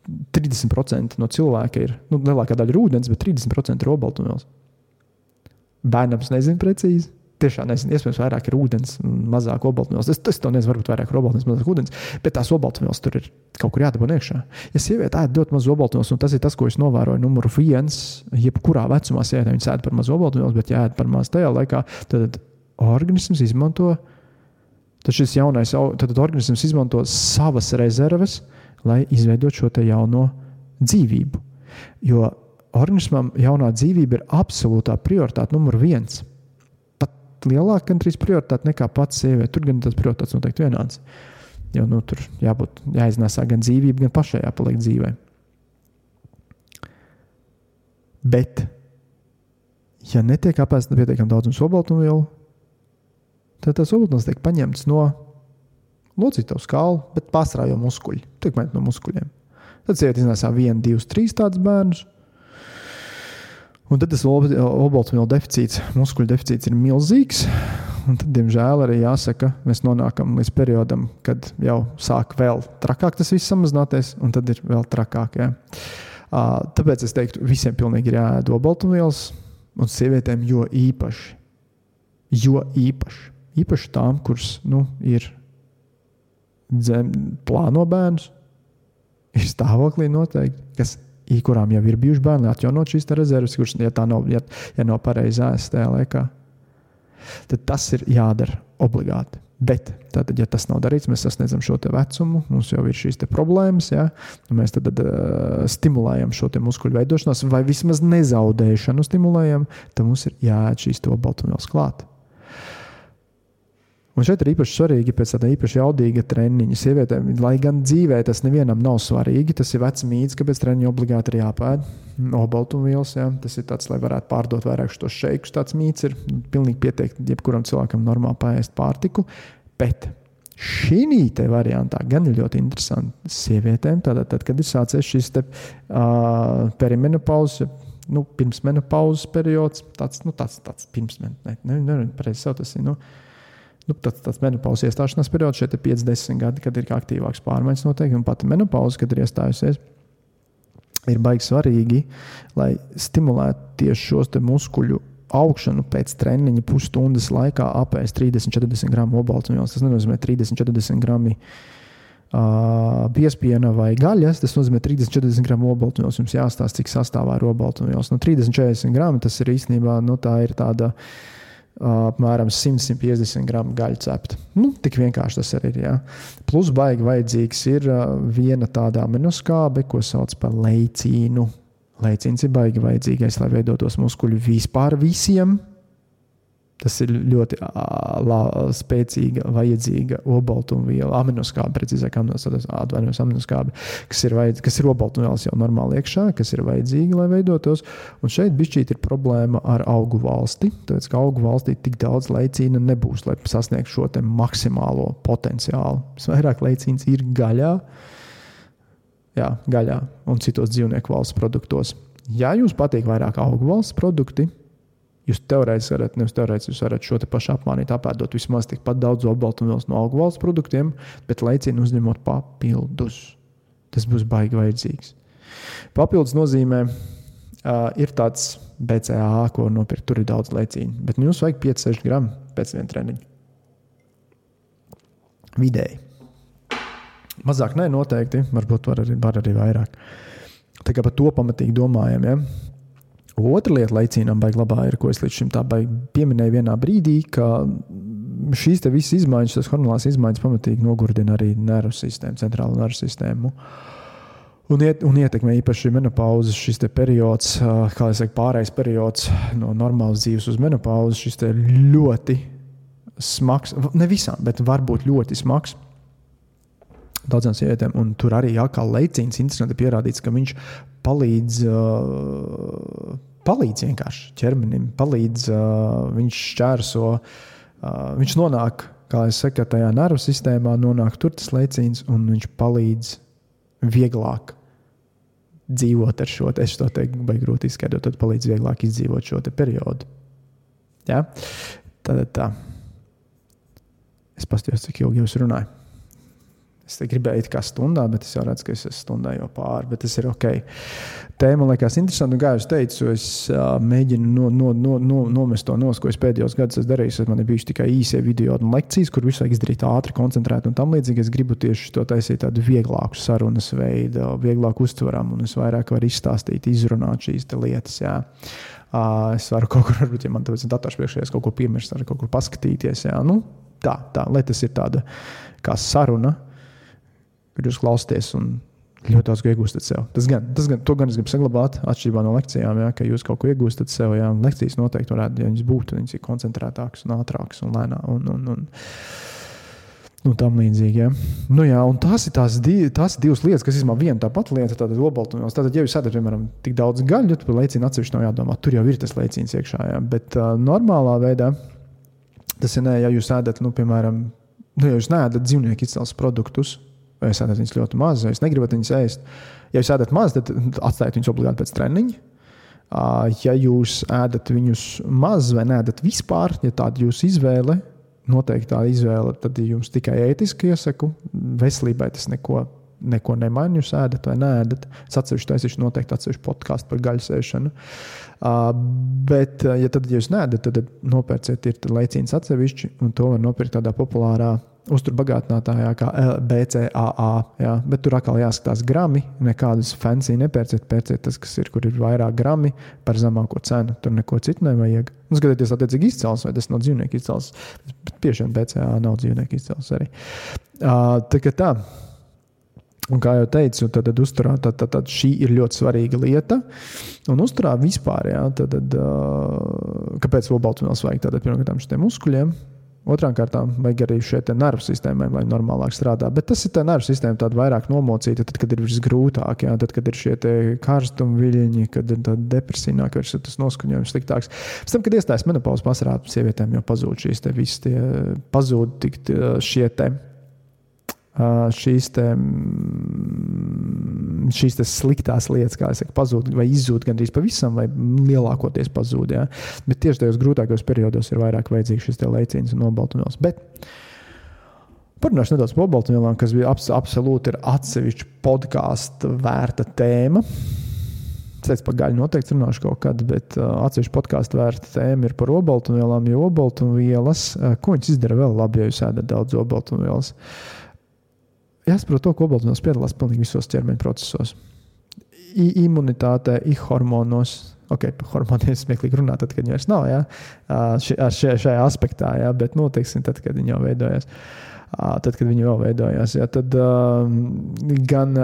30% no cilvēka ir, nu, lielākā daļa ir ūdens, bet 30% ir obaltumvielas. Bērnam es nezinu precīzi. Tiešām nezinu, iespējams, vairāk ir ūdens, mazāk obaltumvielas. Es, es to nezinu, varbūt vairāk ir obaltumvielas, mazāk ūdens, bet tās obaltumvielas tur ir kaut kur jādabū iekšā. Ja sieviete ēd ļoti maz obaltumvielas, un tas ir tas, ko es novēroju, numur viens, jebkurā vecumā sieviete ēd par maz obaltumvielas, bet ja ēd par maz tajā laikā, tad organisms izmanto tad šis jaunais tad organisms izmanto savas rezerves, lai izveidotu šo jauno dzīvību. Jo organismam jaunā dzīvība ir absolūtā prioritāte numur viens. Pat lielāka gandrīz prioritāte nekā pats sieviete. Tur gan tas prioritātes noteikti vienāds. Jo nu, tur jābūt jāiznēsā gan dzīvība, gan pašai jāpaliek dzīvē. Bet, ja netiek apēsta pietiekami daudz olbaltumvielu, tad tas olbaltums tiek paņemts no locītavu skālu, bet jau muskuļi. Tiek ņemts no muskuļiem. Tad sieviete iznēsā vienu, divus, trīs tādus bērnus. Un tad tas olbaltumvielu deficīts, muskuļu deficīts ir milzīgs. Un tad, diemžēl, arī jāsaka, mēs nonākam līdz periodam, kad jau sāk vēl trakāk tas viss samazināties, un tad ir vēl trakāk. Ja. Tāpēc es teiktu, visiem pilnīgi ir jāēd olbaltumvielas, un sievietēm jo īpaši. Jo īpaši, īpaši tām, kuras nu, ir dzem, plāno bērnus, ir stāvoklī noteikti, kas kurām jau ir bijuši bērni, atjaunot šīs rezerves, kuras, ja tā nav, ja, ja nav pareizi ēst tajā laikā tad tas ir jādara obligāti. Bet, tātad, ja tas nav darīts, mēs sasniedzam šo vecumu, mums jau ir šīs problēmas, ja? mēs tad, tad uh, stimulējam šo muskuļu veidošanos, vai vismaz nezaudēšanu stimulējam, tad mums ir jāēd šīs to baltumvielas klāt. Un šeit ir īpaši svarīgi pēc tāda īpaši jaudīga treniņa sievietēm. Lai gan dzīvē tas nevienam nav svarīgi, tas ir vecs mīts, ka pēc treniņa obligāti ir jāpēd obaltumvielas. Ja? Tas ir tāds, lai varētu pārdot vairāk šos šeikus. Tāds mīts ir pilnīgi pietiekami jebkuram cilvēkam normāli pāriest pārtiku. Bet šī variantā gan ir ļoti interesanti sievietēm, tātad, tad, kad ir sācies šis te, uh, perimenopauzes. Nu, pirms menopauzes periods, tāds, nu, tāds, tāds pirms menopauzes, ne, ne, ne, pareizi tas ir. Nu, nu, tāds, tāds menopauzes iestāšanās periods, šeit ir 50 gadi, kad ir aktīvāks pārmaiņas notiek, un pat menopauze, kad ir iestājusies, ir baigi svarīgi, lai stimulētu tieši šos muskuļu augšanu pēc treniņa pusstundas laikā apēst 30-40 gramu obaltumvielas. Tas nenozīmē 30-40 gramu uh, piespiena vai gaļas. Tas nozīmē 30-40 gramu obaltumvielas. Jums jāstāsta, cik sastāvā ir obaltumvielas. Nu, 30-40 gramu tas ir īstenībā nu, tā ir tāda. Uh, apmēram 100-150 gramu gaļu cepta. Nu, tik vienkārši tas arī ir. Ja. Plus, baigi vajadzīgs ir viena tāda aminoskābe, ko sauc par leicīnu. Leicīns ir baigi vajadzīgais, lai veidotos muskuļi vispār visiem Tas ir ļoti lā, spēcīga, vajadzīga obaltumviela, aminoskābe, precīzāk, atvainojos, aminoskābe, kas ir, vajadz, kas ir obaltumvielas jau normāli iekšā, kas ir vajadzīga, lai veidotos. Un šeit bišķīt ir problēma ar augu valsti, tāpēc, ka augu valstī tik daudz leicīna nebūs, lai sasniegtu šo maksimālo potenciālu. Visvairāk leicīns ir gaļā, jā, gaļā un citos dzīvnieku valsts produktos. Ja jums patīk vairāk augu valsts produkti, Jūs teorētiski varat, nevis teorētiski, jūs varat šo pašu apmānīt, apēdot vismaz tikpat daudz olbaltumvielas no augu valsts produktiem, bet leicienu uzņemot papildus. Tas būs baigi vajadzīgs. Papildus nozīmē, uh, ir tāds BCAA, ko nopirkt. Tur ir daudz leicīnu, bet jums vajag 5-6 gramu pēc viena treniņa. Vidēji. Mazāk, nē, noteikti. Varbūt var arī, var arī vairāk. Tā kā par to pamatīgi domājam. Ja? Otra lieta, laicīnām baigi labā, ir, ko es līdz šim tā pieminēju vienā brīdī, ka šīs visas izmaiņas, tas hormonālās izmaiņas pamatīgi nogurdina arī nervu sistēmu, centrālo nervu sistēmu. Un, iet, un ietekmē īpaši menopauzes, šis periods, kā jau teicu, pārējais periods no normālas dzīves uz menopauzi. Šis ļoti smags, ne visām, bet varbūt ļoti smags daudzām sievietēm. Un tur arī atkal leicīns interesanti pierādīts, ka viņš palīdz. Uh, palīdz vienkārši ķermenim, palīdz, uh, viņš šķērso, uh, viņš nonāk, kā jau teicu, tajā nervu sistēmā, nonāk tur tas leicīns, un viņš palīdz vieglāk dzīvot ar šo te, es to teiktu, vai grūti izskaidrot, tad palīdz vieglāk izdzīvot šo periodu. Ja? Tad tā. Es paskatījos, cik ilgi jūs runājat. Es gribēju it kā stundā, bet es jau redzu, ka es esmu stundā jau pāri. Bet tas ir ok. Tēma man liekas interesanti. Kā jau teicu, es uh, mēģinu no, no, no, no, nomest to nos, ko es pēdējos gados esmu darījis. Man ir bijuši tikai īsie video un lekcijas, kur visu laiku izdarīt ātri, koncentrēt un tam līdzīgi. Es gribu tieši to taisīt tādu vieglāku sarunas veidu, vieglāk uztveramu, un es vairāk varu izstāstīt, izrunāt šīs lietas. Jā. Uh, es varu kaut kur, varbūt, ja man tas ir dators priekšā, kaut ko piemirst, arī kaut kur paskatīties. Jā. Nu, tā, tā, lai tas ir tāda kā saruna kad jūs klausāties un ļoti daudz ko iegūstat sev. Tas gan, tas gan, to gan es gribu saglabāt, atšķirībā no lekcijām, ja, ka jūs kaut ko iegūstat sev. Jā, lekcijas noteikti varētu, ja viņas būtu, viņas ir koncentrētākas un ātrākas un lēnākas. Un, un, un, Nu, tam līdzīgi. Ja. Nu, jā, tās ir tās, div, tās divas lietas, kas ir viena tā pati lieta. Tātad, obaltumos. tātad, ja jūs ēdat, piemēram, tik daudz gaļu, tad lēcienu atsevišķi nav jādomā. Tur jau ir tas lēciens iekšā. Ja. Bet uh, normālā veidā tas ir, ja jūs ēdat, nu, piemēram, nu, ja jūs neēdat dzīvnieku izcelsmes produktus, vai ēdat viņus ļoti maz, vai negribat viņus ēst. Ja jūs ēdat maz, tad atstājiet viņus obligāti pēc treniņa. Ja jūs ēdat viņus maz vai neēdat vispār, ja tāda ir jūsu izvēle, noteikti tā izvēle, tad jums tikai ētiski iesaku. Veselībai tas neko, neko nemaina. Jūs ēdat vai nē, ēdat. Es atsevišķi taisīšu noteikti atsevišķu podkāstu par gaļas ēšanu. Bet, ja tad ja jūs neēdat, tad, nopērciet ir lēcīns atsevišķi, un to var nopirkt tādā populārā uzturbagātinātājā, kā BCAA. Jā. Bet tur atkal jāskatās grami. Nekādus fancy nepērciet, pērciet tas, kas ir, kur ir vairāk grami par zemāko cenu. Tur neko citu nevajag. Un skatieties, attiecīgi izcelsmes, vai tas nav dzīvnieku izcelsmes. Bet vien BCAA nav dzīvnieku izcelsmes arī. Uh, tā kā tā. Un, kā jau teicu, tad, tad uzturā tad, tad, tad šī ir ļoti svarīga lieta. Un uzturā vispār, jā, tad, tad, uh, kāpēc vēl baltumvielas vajag? Tātad, pirmkārt, šiem muskuļiem, Otrām kārtām vajag arī šeit nervu sistēmai, lai normālāk strādā. Bet tas ir tā nervu sistēma, tāda vairāk nomocīta, tad, kad ir visgrūtāk, jā, tad, kad ir šie karstuma viļņi, kad ir depresija, nāk, ir tas noskaņojums sliktāks. Pēc tam, kad iestājas menopauze vasarā, sievietēm jau pazūd šīs te visas tie pazūd tik šie te šīs, te, mm, šīs sliktās lietas, kā jau teicu, pazūd vai izzūd gandrīz pavisam, vai lielākoties pazūd. Ja? Bet tieši tajos grūtākajos periodos ir vairāk vajadzīgs šis lēciens un nobaltumvielas. Parunāšu nedaudz par nobaltumvielām, kas bija abs absolūti atsevišķa podkāstu vērta tēma. Es par gaļu noteikti runāšu kaut kad, bet uh, atsevišķi podkāstu vērta tēma ir par obaltumvielām. Jo obaltumvielas, uh, ko viņas izdara vēl labi, ja jūs ēdat daudz obaltumvielas? Uh, jāsaprot to, ka obaltumvielas piedalās pilnīgi visos ķermeņa procesos. I imunitātē, i hormonos. Ok, par hormoniem smieklīgi runāt, tad, kad viņi vairs nav ja? šajā, šajā aspektā, ja? bet, nu, teiksim, tad, kad viņi jau veidojas. Tad, kad viņi vēl veidojās, ja? tad um, gan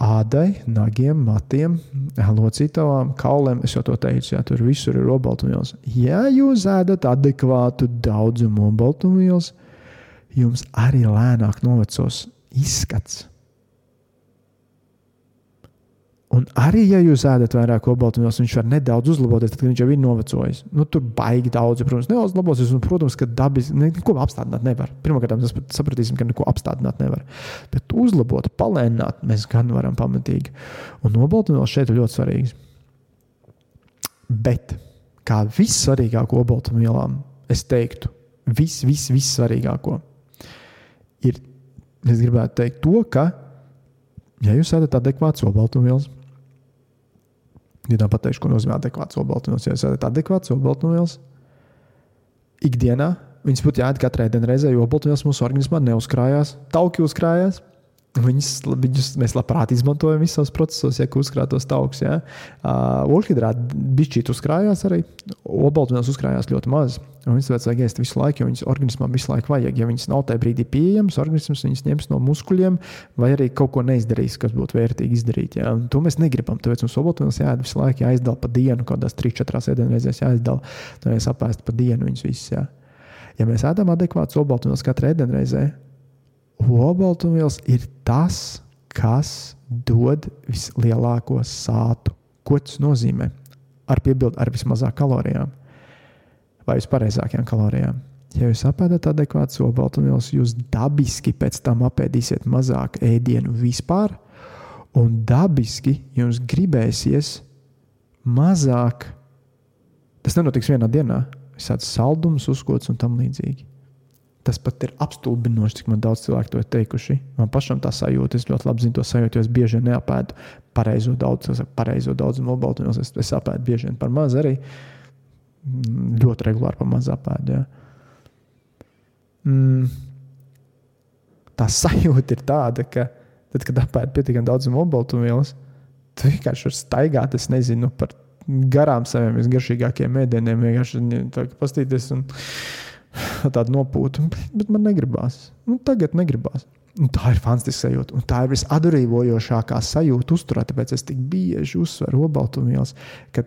ādai, nagiem, matiem, locītavām, kauliem, es jau to teicu, ja? tur visur ir obaltumvielas. Ja jūs ēdat adekvātu daudzumu obaltumvielas, jums arī lēnāk novecos izskats. Un arī, ja jūs ēdat vairāk obaltumvielas, viņš var nedaudz uzlaboties, tad, viņš jau ir novecojis. Nu, tur baigi daudz, protams, neuzlabosies. Un, protams, ka dabiski neko apstādināt nevar. Pirmkārt, mēs sapratīsim, ka neko apstādināt nevar. Bet uzlabot, palēnināt mēs gan varam pamatīgi. Un obaltumvielas šeit ir ļoti svarīgas. Bet kā vissvarīgāko obaltumvielām, es teiktu, viss, viss, vissvarīgāko ir es gribētu teikt to, ka, ja jūs ēdat adekvāts olbaltumvielas, ja tā pateikšu, ko nozīmē adekvāts olbaltumvielas, ja jūs ēdat adekvāts olbaltumvielas, ikdienā viņas būtu jāēd katrai dienai reizē, jo olbaltumvielas mūsu organismā neuzkrājās, tauki uzkrājās. Viņus, viņus mēs labprāt izmantojam visos procesos, ja uzkrātos tauks. Ja. Uh, Olhidrāti bišķīt uzkrājās arī. Obaltumvielas uzkrājās ļoti maz. Viņas vajag ēst visu laiku, jo viņas organismam visu laiku vajag. Ja viņas nav tajā brīdī pieejamas, organisms viņas ņems no muskuļiem vai arī kaut ko neizdarīs, kas būtu vērtīgi izdarīt. Ja. Un to mēs negribam. Tāpēc mums obaltumvielas jāēd visu laiku, jāizdala pa dienu, kaut kādās 3-4 ēdienreizēs jāizdala. Tad mēs apēst pa dienu viņas visas. Ja. ja mēs ēdam adekvātus obaltumvielas katru ēdienreizē, Obaltumvielas ir tas, kas dod vislielāko sātu. Ko tas nozīmē? Ar piebildu ar vismazāk kalorijām vai vispareizākajām kalorijām. Ja jūs apēdat adekvātu obaltumvielas, jūs dabiski pēc tam apēdīsiet mazāk ēdienu vispār, un dabiski jums gribēsies mazāk. Tas nenotiks vienā dienā. Visādi saldums, uzkots un tam līdzīgi. Tas pat ir apstulbinoši, cik man daudz cilvēku to ir teikuši. Man pašam tā sajūta, es ļoti labi zinu to sajūtu, jo es bieži vien neapēdu pareizo daudz, pareizo daudzumu obaltu, es, es apēdu bieži vien par maz arī. Mm, ļoti regulāri par maz apēdu. Ja. Mm. Tā sajūta ir tāda, ka tad, kad apēdu pietiekami daudz obaltumvielas, tu vienkārši vari staigāt, es nezinu, par garām saviem visgaršīgākajiem mēdieniem, vienkārši pastīties. Un, tādu nopūtu, bet man negribās. Nu, tagad negribās. Un tā ir fantastiska sajūta. Un tā ir visadorīvojošākā sajūta uzturēt. Tāpēc es tik bieži uzsveru obaltumvielas, ka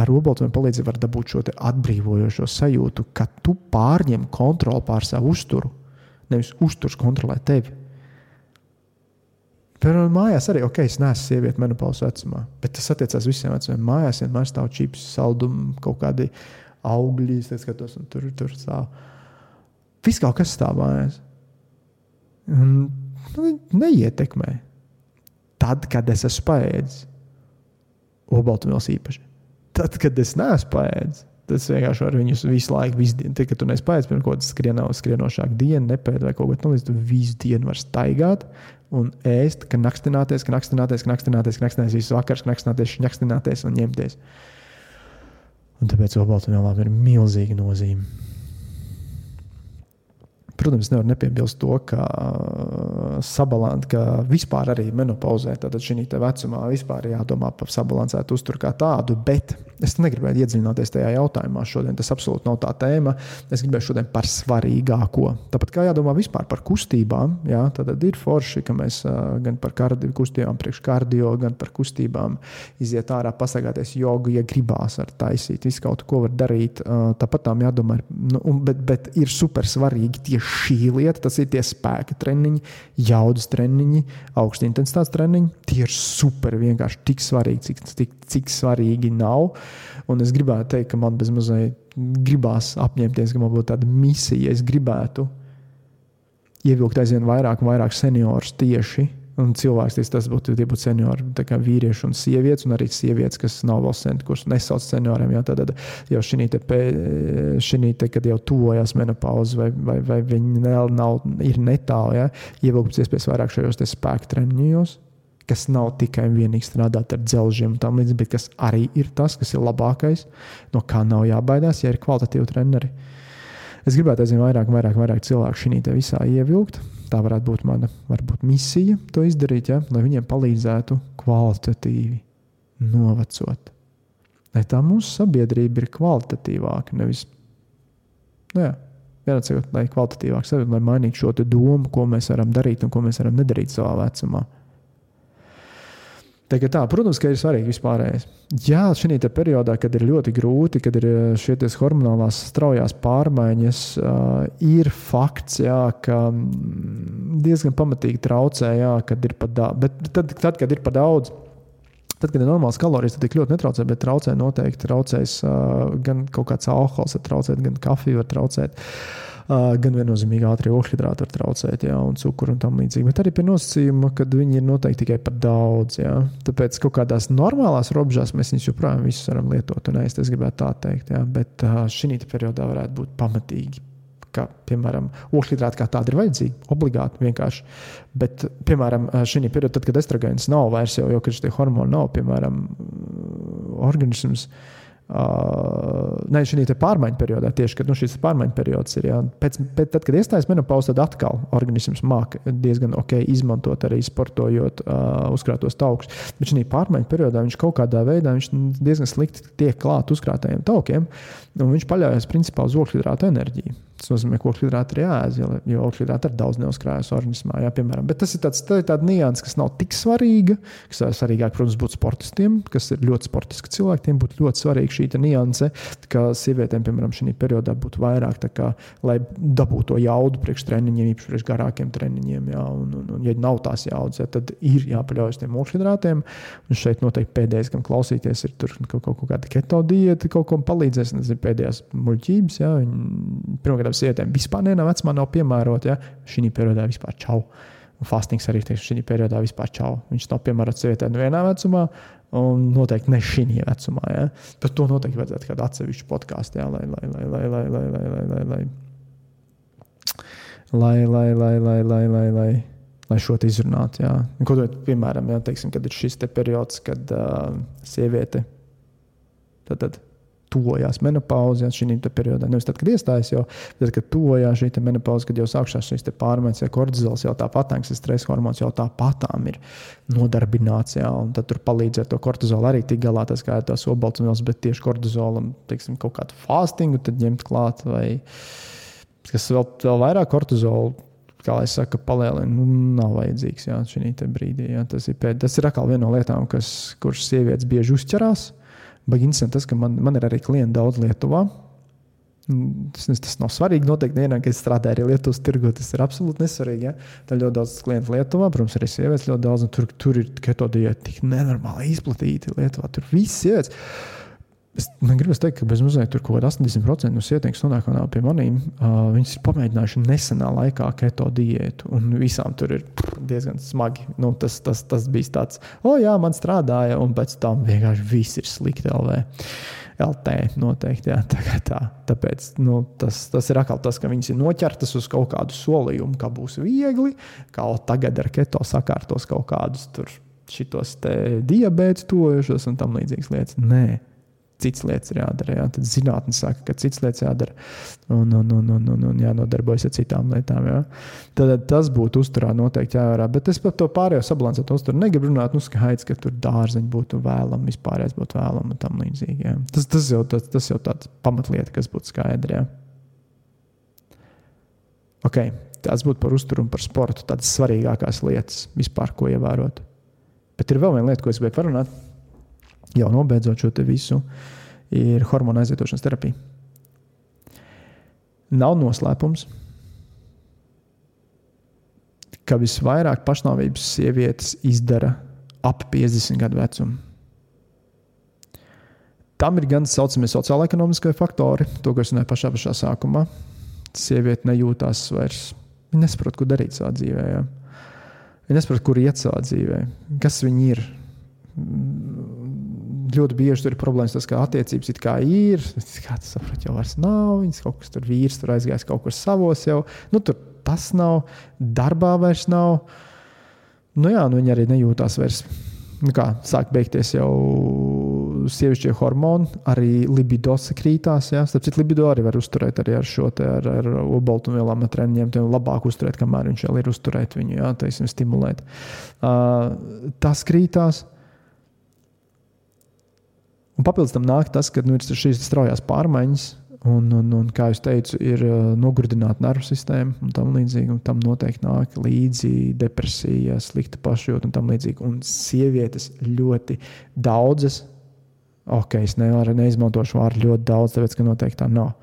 ar obaltumiem palīdzību var dabūt šo atbrīvojošo sajūtu, ka tu pārņem kontroli pār savu uzturu. Nevis uzturs kontrolē tevi. Piemēram, mājās arī, ok, es neesmu sieviete menopauzes vecumā, bet tas attiecās visiem vecumiem. Mājās vienmēr stāv čips, saldumi, kaut kādi augļi, es skatos, un tur, tur stāv. Viss kaut kas stāv mājās. Un, nu, neietekmē. Tad, kad es esmu paēdis, obaltumvielas īpaši. Tad, kad es neesmu paēdis, tas vienkārši ar viņus visu laiku, visu dienu, tad, kad tu neesi paēdis, pirms kaut kāda skrieno, skrienošāka diena, nepēdi vai kaut ko tādu, tu visu dienu vari staigāt un ēst, ka nakstināties, ka nakstināties, ka nakstināties, ka nakstināties visu vakaru, ka nakstināties, šņakstināties un ņemties. Un tāpēc obaltumvielām ir milzīga nozīme. Protams, nevar nepiebilst to, ka sabalansēt, ka vispār arī menopauzē, tad šī vecumā vispār jādomā par sabalansētu uzturu kā tādu, bet es negribēju iedziļināties tajā jautājumā šodien. Tas absolūti nav tā tēma. Es gribēju šodien par svarīgāko. Tāpat kā jādomā vispār par kustībām, jā, tad ir forši, ka mēs gan par kardio, kustībām, priekš kardio, gan par kustībām iziet ārā, pasakāties jogu, ja gribās ar taisīt, visu kaut ko var darīt. Tāpat tām jādomā, nu, bet, bet ir super svarīgi tieši šī lieta, tas ir tie spēka treniņi, jaudas treniņi, augsta intensitātes treniņi. Tie ir super vienkārši tik svarīgi, cik, cik, cik svarīgi nav. Un es gribētu teikt, ka man bez mazliet gribās apņemties, ka man būtu tāda misija, es gribētu ievilkt aizvien vairāk un vairāk seniorus tieši un cilvēks, tas būtu, tie būtu seniori, kā vīrieši un sievietes, un arī sievietes, kas nav vēl sen, kurus nesauc senioriem. Jā, tad jau šī te, te, kad jau tuvojas menopauze, vai, vai, vai viņi vēl nav, ir netālu, ja, ievilkt iespējas vairāk šajos spēku treniņos. Kas nav tikai un vienīgi strādāt ar dzelžiem, tam līdzīgi, bet kas arī ir tas, kas ir labākais, no kā nav jābaidās, ja ir kvalitatīvi treneri. Es gribētu aizvien vairāk, vairāk, vairāk cilvēku šī visā ievilkt tā varētu būt mana varbūt, misija to izdarīt, ja? lai viņiem palīdzētu kvalitatīvi novecot. Lai tā mūsu sabiedrība ir kvalitatīvāka, nevis nu, jā, vienādsakot, lai kvalitatīvāk sabiedrība, lai mainītu šo domu, ko mēs varam darīt un ko mēs varam nedarīt savā vecumā. Tā, tā, protams, ka ir svarīgi vispārējais. Jā, šajā periodā, kad ir ļoti grūti, kad ir eh, šīs hormonālās straujās pārmaiņas, uh, ir fakts, jā, ka mm, diezgan pamatīgi traucē, jā, kad ir par daudz. Bet tad, tad, kad ir par daudz, Tad, kad ir normāls kalorijas, tad tik ļoti netraucē, bet traucē noteikti traucēs uh, gan kaut kāds alkohols, traucēt, gan kafija var traucēt. Uh, gan viennozīmīgi ātrie ogļhidrāti var traucēt, jā, un cukuru un tam līdzīgi. Bet arī pie nosacījuma, ka viņi ir noteikti tikai par daudz. Jā. Tāpēc kaut kādās normālās robežās mēs viņus joprojām visus varam lietot un. Es gribētu tā teikt, jā. bet šī periodā varētu būt pamatīgi. Ka, piemēram, ogļhidrāti kā tādi ir vajadzīgi, obligāti vienkārši. Bet, piemēram, šī periodā, tad, kad estrogēns nav vairs, jau, jau kad šie hormoni nav, piemēram, organisms uh, Uh, ne šī pārmaiņu periodā, tieši kad nu, šis pārmaiņu periods ir. Jā, pēc, pēc, tad, kad iestājas menopauze, tad atkal organisms māca diezgan ok izmantot arī sportojot uh, uzkrātos taukus. Bet šī pārmaiņu periodā viņš kaut kādā veidā diezgan slikti tiek klāt uzkrātajiem taukiem, un viņš paļaujas principā uz ogļhidrātu enerģiju. Tas nozīmē, ka ogļhidrāti ir jāēd, jo ogļhidrāti ir daudz neuzkrājas organismā. Jā, piemēram. Bet tas ir tāds, tā ir nianses, kas nav tik svarīga. Kas svarīgāk, protams, būtu sportistiem, kas ir ļoti sportiski cilvēki. Tiem būtu ļoti svarīga šī nianse, ka sievietēm, piemēram, šī periodā būtu vairāk, kā, lai dabūtu to jaudu priekš treniņiem, īpaši priekš garākiem treniņiem. Jā, un, un, un, ja nav tās jaudas, jā, tad ir jāpaļaujas tiem ogļhidrātiem. Un šeit noteikti pēdējais, kam klausīties, ir tur kaut, kaut, kaut kāda keto diēta, kaut ko palīdzēs. Nezinu, pēdējās muļķības. Jā, pirmkārt, sievietēm vispār nevienā vecumā nav piemērota. Ja? Šī periodā vispār čau. Un fastings arī teikšu, šī periodā vispār čau. Viņš nav piemērots sievietēm vienā vecumā, un noteikti ne šī vecumā. Ja? Par to noteikti vajadzētu kādu atsevišķu podkāstu, ja? lai, lai, lai, lai, lai, lai, lai, lai, lai, lai, lai, lai, lai, lai, lai, lai, lai, lai šo izrunātu. Ko tu piemēram, ja, teiksim, kad ir šis te periods, kad uh, sieviete tad, tad tuvojās menopauze, ja šī periodā. Nevis tad, kad iestājas jau, bet kad tuvojās šī menopauze, kad jau sākšās šīs pārmaiņas, ja kortizols jau tāpat, tas stresa hormons jau tāpatām ir nodarbināts, un tad tur palīdz ar to kortizolu arī tik galā, tas kā tās obaltumvielas, bet tieši kortizolam, teiksim, kaut kādu fastingu ņemt klāt, vai kas vēl, vēl vairāk kortizolu kā lai saka, palielina, nu, nav vajadzīgs jā, šī brīdī. Jā, tas, ir pēd, tas ir atkal viena no lietām, kas, kuras sievietes bieži uzķerās. Baigi tas, ka man, man ir arī klienti daudz Lietuvā. Tas, tas nav svarīgi. Noteikti vienā, ka es strādāju arī Lietuvas tirgu, tas ir absolūti nesvarīgi. Ja? Tā ir ļoti daudz klientu Lietuvā, protams, arī sievietes ļoti daudz. Tur, tur ir keto diēta tik nenormāli izplatīta Lietuvā. Tur viss sievietes. Es negribu teikt, ka bez mazliet tur kaut kāda 80% no sievietēm, kas nonāk pie maniem, uh, viņas ir pamēģinājušas nesenā laikā keto diētu. Un visām tur ir diezgan smagi. Nu, tas, tas, tas bija tāds, oh, jā, man strādāja, un pēc tam vienkārši viss ir slikti LV. LT noteikti. Jā, tā tā. Tāpēc nu, tas, tas ir atkal tas, ka viņas ir noķertas uz kaut kādu solījumu, ka būs viegli, kā tagad ar keto sakārtos kaut kādus tur šitos diabetes tojušos un tam līdzīgas lietas. Nē, citas lietas ir jādara. Jā. Tad zinātnē saka, ka citas lietas jādara un, un, un, un, un, un jānodarbojas ar citām lietām. Jā. Tad tas būtu uzturā noteikti jāvērā. Bet es par to pārējo sabalansētu uzturu negribu runāt. Nu, skaidrs, ka tur dārzeņi būtu vēlami, vispārējais būtu vēlami un tam līdzīgi. Jā. Tas, tas, jau, tas, tas jau tāds pamatlieta, kas būtu skaidrs. Okay, tas būtu par uzturu un par sportu. Tādas svarīgākās lietas vispār, ko ievērot. Bet ir vēl viena lieta, ko es gribēju parunāt jau nobeidzot šo visu, ir hormonu aizietošanas terapija. Nav noslēpums, ka visvairāk pašnāvības sievietes izdara ap 50 gadu vecumu. Tam ir gan tā saucamie sociālai-ekonomiskie faktori, to, ko es runāju pašā, pašā sākumā. Sieviete nejūtās vairs, viņa nesaprot, ko darīt savā dzīvē. Ja? Viņa nesaprot, kur iet savā dzīvē, kas viņa ir ļoti bieži tur ir problēmas, tas, ka attiecības it kā ir, kā tas saprot, jau vairs nav. Viņas kaut kas tur vīrs tur aizgājis kaut kur savos jau. Nu, tur tas nav, darbā vairs nav. Nu, jā, nu, viņi arī nejūtās vairs. Nu, kā sāk beigties jau sievišķie hormoni, arī libido sakrītās. Ja? Starp citu, libido arī var uzturēt arī ar šo te ar, ar obaltumvielām, ar treniņiem. Labāk uzturēt, kamēr viņš vēl ir uzturēt viņu, jā, teiksim, stimulēt. Uh, tas krītās. Uh, Un papildus tam nāk tas, ka nu, ir šīs straujās pārmaiņas, un, un, un kā jau teicu, ir uh, nogurdināta nervu sistēma un tam līdzīgi. Un tam noteikti nāk līdzi depresija, slikta pašjūta un tam līdzīgi. Un sievietes ļoti daudzas, ok, es nevaru neizmantošu vārdu ļoti daudz, tāpēc ka noteikti tā nav.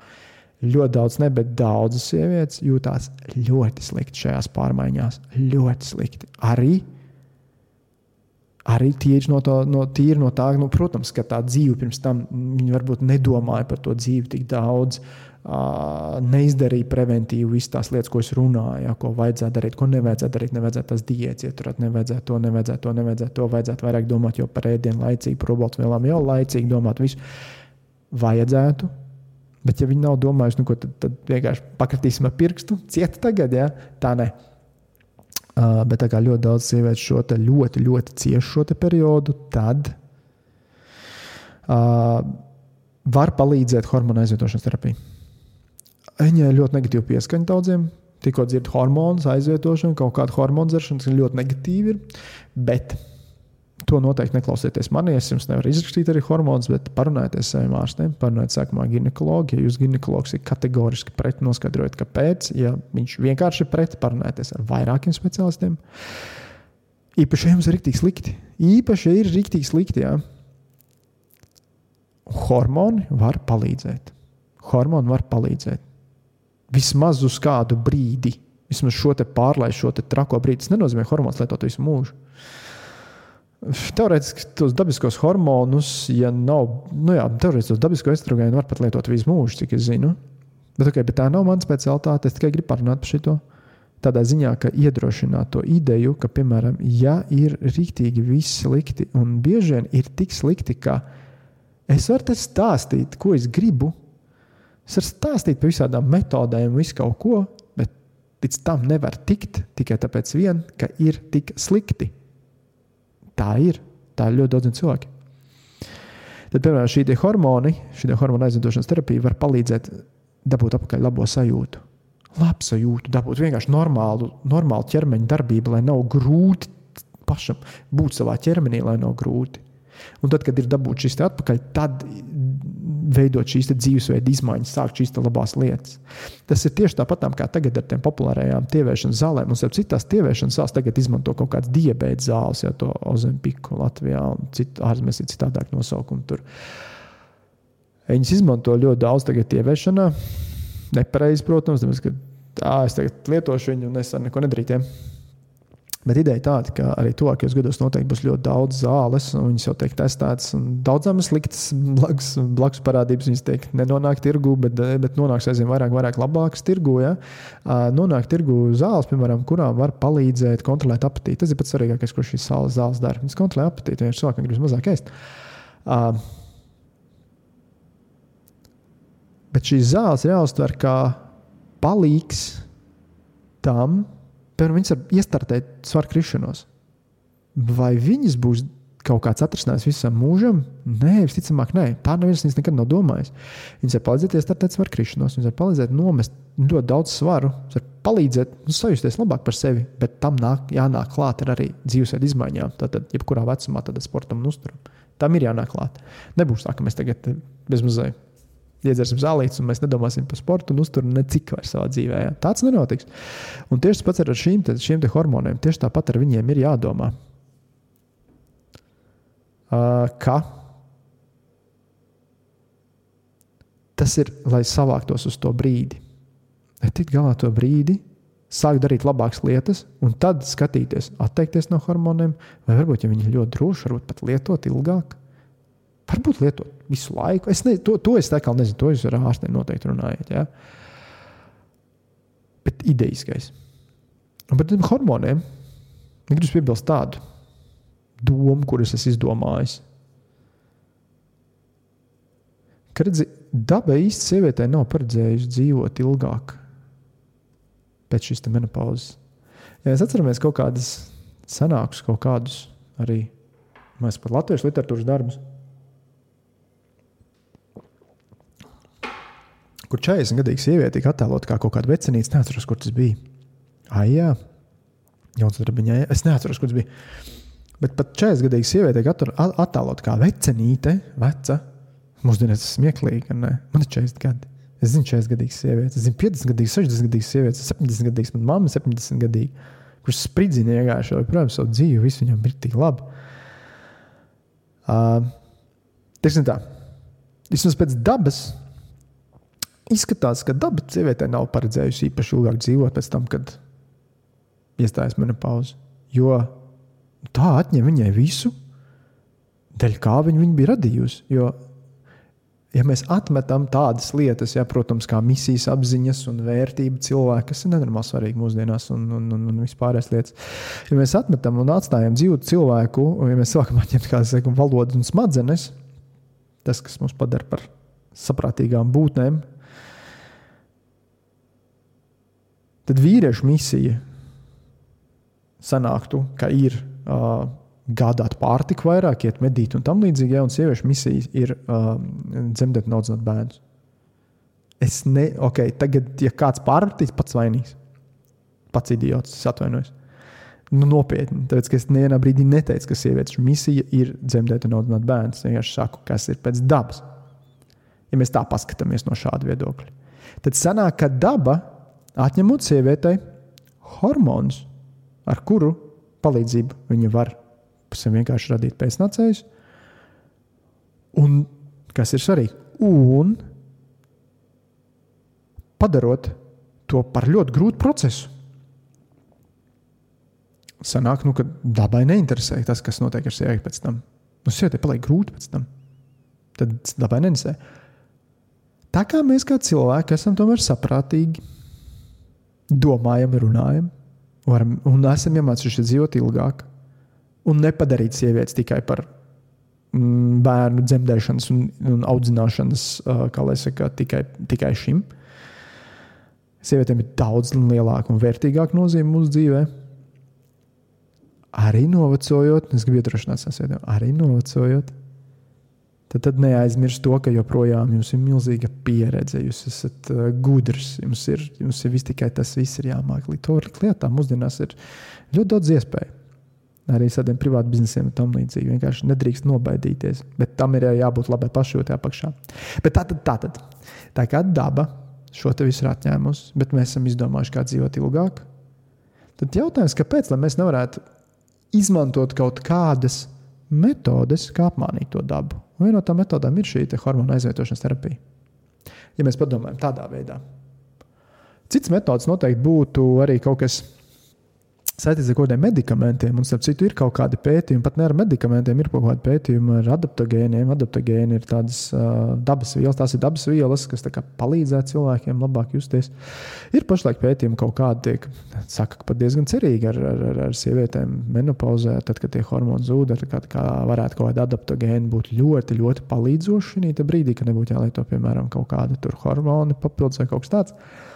Ļoti daudz, ne, bet daudzas sievietes jūtās ļoti slikti šajās pārmaiņās. Ļoti slikti. Arī arī tīri no, to, no, tīri no tā, nu, protams, ka tā dzīve pirms tam viņi varbūt nedomāja par to dzīvi tik daudz. Uh, neizdarīja preventīvi visas tās lietas, ko es runāju, ja, ko vajadzētu darīt, ko nevajadzētu darīt. Nevajadzētu tās diētas ieturēt, nevajadzētu to, nevajadzētu to, nevajadzētu to. Vajadzētu vairāk domāt jau par ēdienu, laicīgi, par obaltumvielām, jau laicīgi domāt visu. Vajadzētu, bet ja viņi nav domājuši, nu, ko, tad, tad vienkārši pakritīsim ar pirkstu, cieta tagad, ja? tā ne. Bet tā kā ļoti daudz sievietes šo ļoti, ļoti cieši šo periodu, tad uh, var palīdzēt hormonu aizvietošanas terapija. Viņai ļoti negatīva pieskaņa daudziem. Tikko dzird hormonus, aizvietošanu, kaut kādu hormonu dzeršanu, tas ļoti negatīvi ir. Bet To noteikti neklausieties manī. Es jums nevaru izrakstīt arī hormonus, bet parunājieties ar saviem ārstiem. Parunājiet sākumā ginekologu. Ja jūs ginekologs ir kategoriski pret, noskaidrojiet, kāpēc. Ja viņš vienkārši ir pret, parunājieties ar vairākiem specialistiem. Īpaši, ja jums ir rīktīgi slikti. Īpaši, ja ir rīktīgi slikti, jā. Hormoni var palīdzēt. Hormoni var palīdzēt. Vismaz uz kādu brīdi. Vismaz šo pārlaistu, šo trako brīdi. Tas nenozīmē, hormonus lietot visu mūžu. Teorētiski tos dabiskos hormonus, ja nav, nu jā, teorētiski tos dabisko estrogēnu var pat lietot visu mūžu, cik es zinu. Bet, okay, bet tā nav mana specialitāte. Es tikai gribu parunāt par šo. Tādā ziņā, ka iedrošināt to ideju, ka, piemēram, ja ir rīktīgi viss slikti, un bieži vien ir tik slikti, ka es varu te stāstīt, ko es gribu. Es varu stāstīt par visādām metodēm, visu kaut ko, bet līdz tam nevar tikt tikai tāpēc, vien, ka ir tik slikti. Tā ir. Tā ir ļoti daudziem cilvēkiem. Tad, piemēram, šī hormoni, šī hormona aizvietošanas terapija var palīdzēt dabūt atpakaļ labo sajūtu. Labu sajūtu, dabūt vienkārši normālu, normālu ķermeņa darbību, lai nav grūti pašam būt savā ķermenī, lai nav grūti. Un tad, kad ir dabūts šis atpakaļ, tad veidot šīs dzīvesveida izmaiņas, sākt šīs labās lietas. Tas ir tieši tāpat kā tagad ar tiem populārajām tievēršanas zālēm. Mums ir citas tievēršanas zāles, tagad izmanto kaut kādas diabetes zāles, jau to Ozempiku Latvijā un citu ārzemēs ir citādāk nosaukumi. Tur. Viņas izmanto ļoti daudz tagad ieviešanā. Nepareizi, protams, tāpēc, ka tā, es tagad lietošu viņu un es ar neko nedarīju. Bet ideja tāda, ka arī tuvākajos gados noteikti būs ļoti daudz zāles, un viņas jau tiek testētas. Daudzām sliktas blakus, blakus parādības. Viņas tiek nenonāk tirgu, bet, bet nonāks aizvien vairāk, vairāk labākas tirgu. Ja? Nonāk tirgu zāles, piemēram, kurām var palīdzēt kontrolēt apetīti. Tas ir pats svarīgākais, ko šīs zāles, dara. Viņas kontrolē apetīti, ja cilvēkam gribas mazāk ēst. Bet šīs zāles ir jāuztver kā palīgs tam, piemēram, viņas var iestartēt svaru krišanos. Vai viņas būs kaut kāds atrisinājums visam mūžam? Nē, visticamāk, nē. Tā neviens nekad nav domājis. Viņas var palīdzēt iestartēt svaru krišanos, viņas var palīdzēt nomest ļoti daudz svaru, var palīdzēt nu, sajusties labāk par sevi, bet tam nāk, jānāk klāt ar arī dzīvesveidu izmaiņām. Tātad, jebkurā vecumā, tad sportam un uzturam. Tam ir jānāk klāt. Nebūs tā, ka mēs tagad bezmazliet iedzersim zālītes, un mēs nedomāsim par sportu un uzturu necik vairs savā dzīvē. Ja? Tāds nenotiks. Un tieši tas pats ar šīm, te, šīm te hormoniem, tieši tāpat ar viņiem ir jādomā. Uh, ka tas ir, lai savāktos uz to brīdi, lai tiktu galā to brīdi, sākt darīt labākas lietas, un tad skatīties, atteikties no hormoniem, vai varbūt, ja viņi ir ļoti droši, varbūt pat lietot ilgāk. Varbūt lietot visu laiku. Es ne, to, to es tā kā nezinu, to jūs ar ārstiem noteikti runājat. Ja? Bet ideiskais. Un par tiem hormoniem gribu piebilst tādu domu, kuras es izdomāju. Ka redzi, daba īsti sievietē nav paredzējusi dzīvot ilgāk pēc šīs menopauzes. Ja mēs atceramies kaut kādas senākus, kaut kādus arī mēs par latviešu literatūras darbus kur 40 gadīga sieviete tika attēlota kā kaut kāda vecinīca. Neatceros, kur tas bija. Ai, jā, Jauns darbiņā. Es neatceros, kur tas bija. Bet pat 40 gadīga sieviete tika attēlota kā vecinīte, veca. Mūsdienās tas ir smieklīgi. Man ir 40 gadi. Es zinu, 40 gadīgas sievietes, es zinu, 50 gadīgas, 60 gadīgas sievietes, 70 gadīgas, man mamma 70 gadīga, kurš spridzina iegājuši joprojām savu dzīvi, visu viņam ir tik labi. Uh, Teiksim tā, vismaz pēc dabas Izskatās, ka daba sievietē nav paredzējusi īpaši ilgāk dzīvot pēc tam, kad iestājas menopauze. Jo tā atņem viņai visu, dēļ kā viņa viņu bija radījusi. Jo, ja mēs atmetam tādas lietas, ja, protams, kā misijas apziņas un vērtība cilvēka, kas ir nenormāli svarīgi mūsdienās, un, un, un, un vispārējās lietas, ja mēs atmetam un atstājam dzīvu cilvēku, un ja mēs sākam atņemt kādas valodas un smadzenes, tas, kas mūs padara par saprātīgām būtnēm, tad vīriešu misija sanāktu, ka ir uh, gādāt pārtiku vairāk, iet medīt un tam līdzīgi, ja, un sieviešu misija ir uh, dzemdēt un audzināt bērnus. Es ne, ok, tagad, ja kāds pārvērtīs, pats vainīgs. Pats idiots, atvainojos. Nu, nopietni, tāpēc es nevienā brīdī neteicu, ka sievietes misija ir dzemdēt un audzināt bērnus. Es vienkārši saku, kas ir pēc dabas. Ja mēs tā paskatāmies no šāda viedokļa, tad sanāk, ka daba atņemot sievietei hormonus, ar kuru palīdzību viņa var vienkārši radīt pēcnācējus. Un kas ir svarīgi? Un padarot to par ļoti grūtu procesu. Sanāk, nu, ka dabai neinteresē tas, kas notiek ar sievieti pēc tam. Nu, sievietei paliek grūti pēc tam. Tad dabai neinteresē. Tā kā mēs kā cilvēki esam tomēr saprātīgi, domājam, runājam, varam, un esam iemācījušies dzīvot ilgāk, un nepadarīt sievietes tikai par mm, bērnu dzemdēšanas un, un audzināšanas, uh, kā lai saka, tikai, tikai šim. Sievietēm ir daudz lielāka un vērtīgāka nozīme mūsu dzīvē. Arī novecojot, es gribu iedrošināt sievietēm, arī novecojot tad, tad neaizmirst to, ka joprojām jums ir milzīga pieredze, jūs esat uh, gudrs, jums ir, jums ir tikai tas viss ir jāmāk. To lietām mūsdienās ir ļoti daudz iespēju. arī tādiem privātiem biznesiem un tam līdzīgi. Vienkārši nedrīkst nobaidīties, bet tam ir jābūt labai pašjūtai apakšā. Bet tā tad, tā tad, tā kā daba šo te visu ir atņēmusi, bet mēs esam izdomājuši, kā dzīvot ilgāk, tad jautājums, kāpēc mēs nevarētu izmantot kaut kādas metodes, kā apmānīt to dabu? Un viena no tām metodēm ir šī hormonu aizvietošanas terapija. Ja mēs padomājam tādā veidā, cits metods noteikti būtu arī kaut kas saistīts ar kaut kādiem medikamentiem. Un, starp citu, ir kaut kādi pētījumi, pat ne ar medikamentiem, ir kaut kādi pētījumi ar adaptogēniem. Adaptogēni ir tādas uh, dabas vielas, tās ir dabas vielas, kas palīdzētu cilvēkiem labāk justies. Ir pašlaik pētījumi kaut kādi, tiek, saka, pat diezgan cerīgi ar, ar, ar, ar sievietēm menopauzē, tad, kad tie hormoni zūd, kā, kā varētu kaut kādi adaptogēni būt ļoti, ļoti palīdzoši šī brīdī, ka nebūtu jālieto, piemēram, kaut kāda hormona papildus vai kaut kas tāds.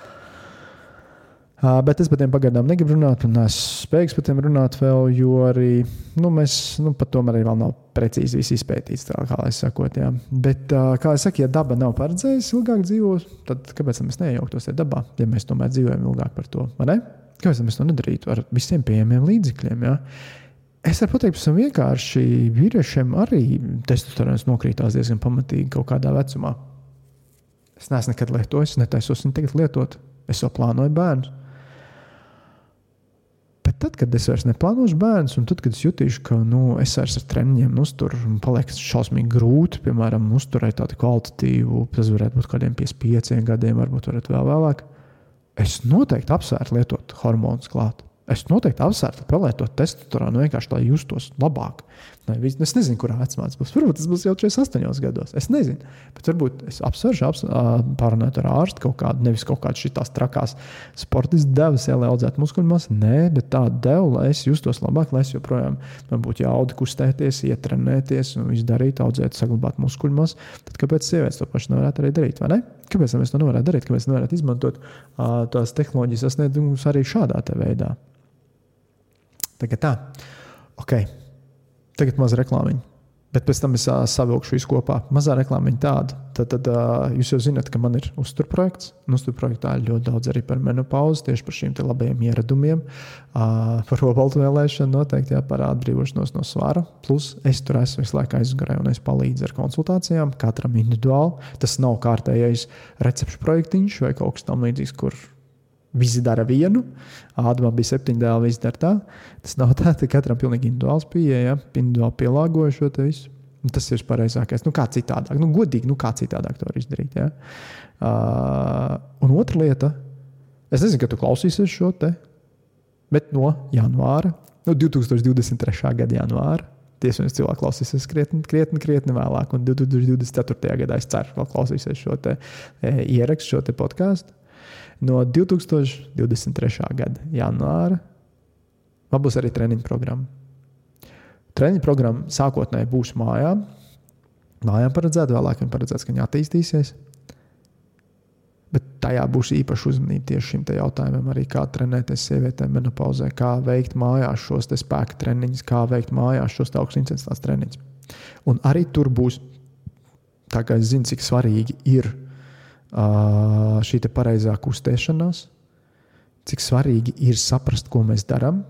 Uh, bet es par tiem pagaidām negribu runāt, un esmu spējīgs par tiem runāt vēl, jo arī nu, mēs nu, par to arī vēl nav precīzi izpētīts. Tā, kā es sakot, jā. Bet, uh, kā jau teicu, ja daba nav paredzējusi ilgāk dzīvot, tad kāpēc mēs neiejauktos tajā dabā, ja mēs tomēr dzīvojam ilgāk par to? Kāpēc mēs to nedarītu ar visiem pieejamiem līdzekļiem? Jā? Es varu pateikt, ka vienkārši vīriešiem arī testosterons nokrītās diezgan pamatīgi kaut kādā vecumā. Es neesmu nekad lietojis, netaisos viņu tagad lietot. Es jau plānoju bērnu. Tad, kad es vairs neplānošu bērnus, un tad, kad es jutīšu, ka nu, es vairs ar treniņiem uzturu, un paliek šausmīgi grūti, piemēram, uzturēt tādu kvalitatīvu, tas varētu būt kādiem 55 gadiem, varbūt vēl vēlāk, es noteikti apsvērtu lietot hormonus klāt. Es noteikti apsvērtu pelētot testosteronu vienkārši, lai justos labāk. Lai, es nezinu, kurā vecumā tas būs. Varbūt tas būs jau 48 gados. Es nezinu. Bet varbūt es apsveršu, aps, pārunāju ar ārstu kaut kādu, nevis kaut kādu šīs trakās sportistu devas, ja, lai audzētu muskuļu masu. Nē, bet tādu devu, lai es justos labāk, lai es joprojām man būtu jauda kustēties, ietrenēties un izdarīt, audzēt, saglabāt muskuļu masu. Tad kāpēc sievietes to pašu nevarētu arī darīt? Kāpēc mēs to nevarētu darīt? Kāpēc nevarētu izmantot uh, tās tehnoloģijas sasniegumus arī šādā veidā? Tagad tā. Okay. Tagad maza reklāmiņa. Bet pēc tam es uh, savilkšu visu kopā. Mazā reklāmiņa tāda. Tad, tad uh, jūs jau zināt, ka man ir uzturprojekts. Uzturprojektā ir ļoti daudz arī par menopauzi, tieši par šiem labajiem ieradumiem, uh, par obaltu vēlēšanu, noteikti jā, par atbrīvošanos no svara. Plus es tur esmu visu laiku aizgājis un es palīdzu ar konsultācijām, katram individuāli. Tas nav kārtējais recepšu projektiņš vai kaut kas tamlīdzīgs, kur Visi dara vienu, Ādamam bija septiņi dēli, visi dara tā. Tas nav tā, ka katram ir pilnīgi individuāls pieeja, ja? individuāli pielāgoja šo visu. Un tas ir pareizākais. Nu, kā citādāk, nu, godīgi, nu, kā citādāk to var izdarīt. Ja? Uh, un otra lieta, es nezinu, ka tu klausīsies šo te, bet no janvāra, no 2023. gada janvāra, tiesvedis cilvēks klausīsies krietni, krietni, krietni vēlāk, un 2024. gadā es ceru, ka klausīsies šo te, e, ierakstu, šo te podkāstu no 2023. gada janvāra man būs arī treniņu programma. Treniņu programma sākotnēji būs mājām. Mājām paredzēta, vēlāk viņa paredzēts, ka viņa attīstīsies. Bet tajā būs īpaša uzmanība tieši šim jautājumam, arī kā trenēties sievietēm menopauzē, kā veikt mājās šos spēka treniņus, kā veikt mājās šos augstu intensitātes treniņus. Un arī tur būs, tā kā es zinu, cik svarīgi ir šī pareizā kustēšanās, cik svarīgi ir saprast, ko mēs darām,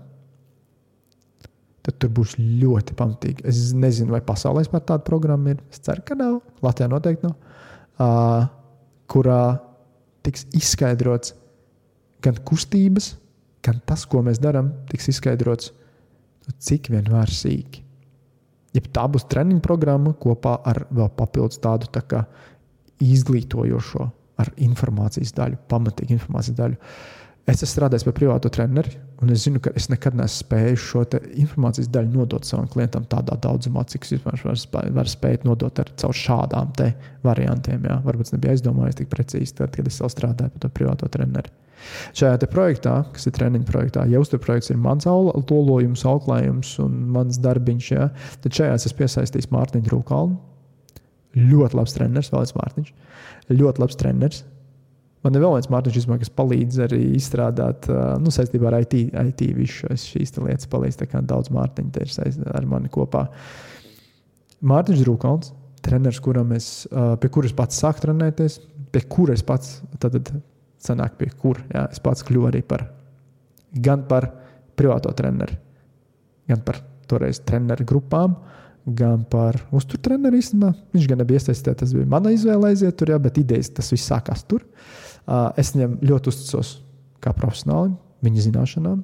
tad tur būs ļoti pamatīgi. Es nezinu, vai pasaulē vispār tāda programma ir. Es ceru, ka nav. Latvijā noteikti nav. Uh, kurā tiks izskaidrots gan kustības, gan tas, ko mēs darām, tiks izskaidrots nu, cik vien var sīki. Ja tā būs treniņa programma kopā ar vēl papildus tādu tā izglītojošo, ar informācijas daļu, pamatīgu informācijas daļu. Es esmu strādājis par privātu treneri, un es zinu, ka es nekad neesmu spējis šo informācijas daļu nodot savam klientam tādā daudzumā, cik es vispār varu var spēt nodot ar caur šādām variantiem. Jā. Varbūt es nebiju aizdomājies tik precīzi, tad, kad es strādāju par to privāto treneri. Šajā projektā, kas ir treniņa projektā, ja uzturprojekts ir mans aulojums, auklējums un mans darbiņš, jā, tad šajā es piesaistīšu Mārtiņu Rūkalnu Ļoti labs treneris, vēl viens Mārtiņš. Ļoti labs treneris. Man ir vēl viens Mārtiņš, kas palīdz arī izstrādāt, nu, saistībā ar IT, IT visu šīs lietas. Palīdz daudz Mārtiņu ir saistībā ar mani kopā. Mārtiņš Rūkons, treneris, kuram es, pie kuras pats sāku trenēties, pie kuras pats, tad, tad sanāk pie kur, jā, es pats kļuvu arī par, gan par privāto treneri, gan par toreiz treneru grupām, gan par uzturtreneri īstenībā. Viņš gan nebija iesaistīts, tas bija mana izvēle aiziet tur, jā, bet idejas tas viss sākās tur. Es viņam ļoti uzticos kā profesionālim, viņa zināšanām.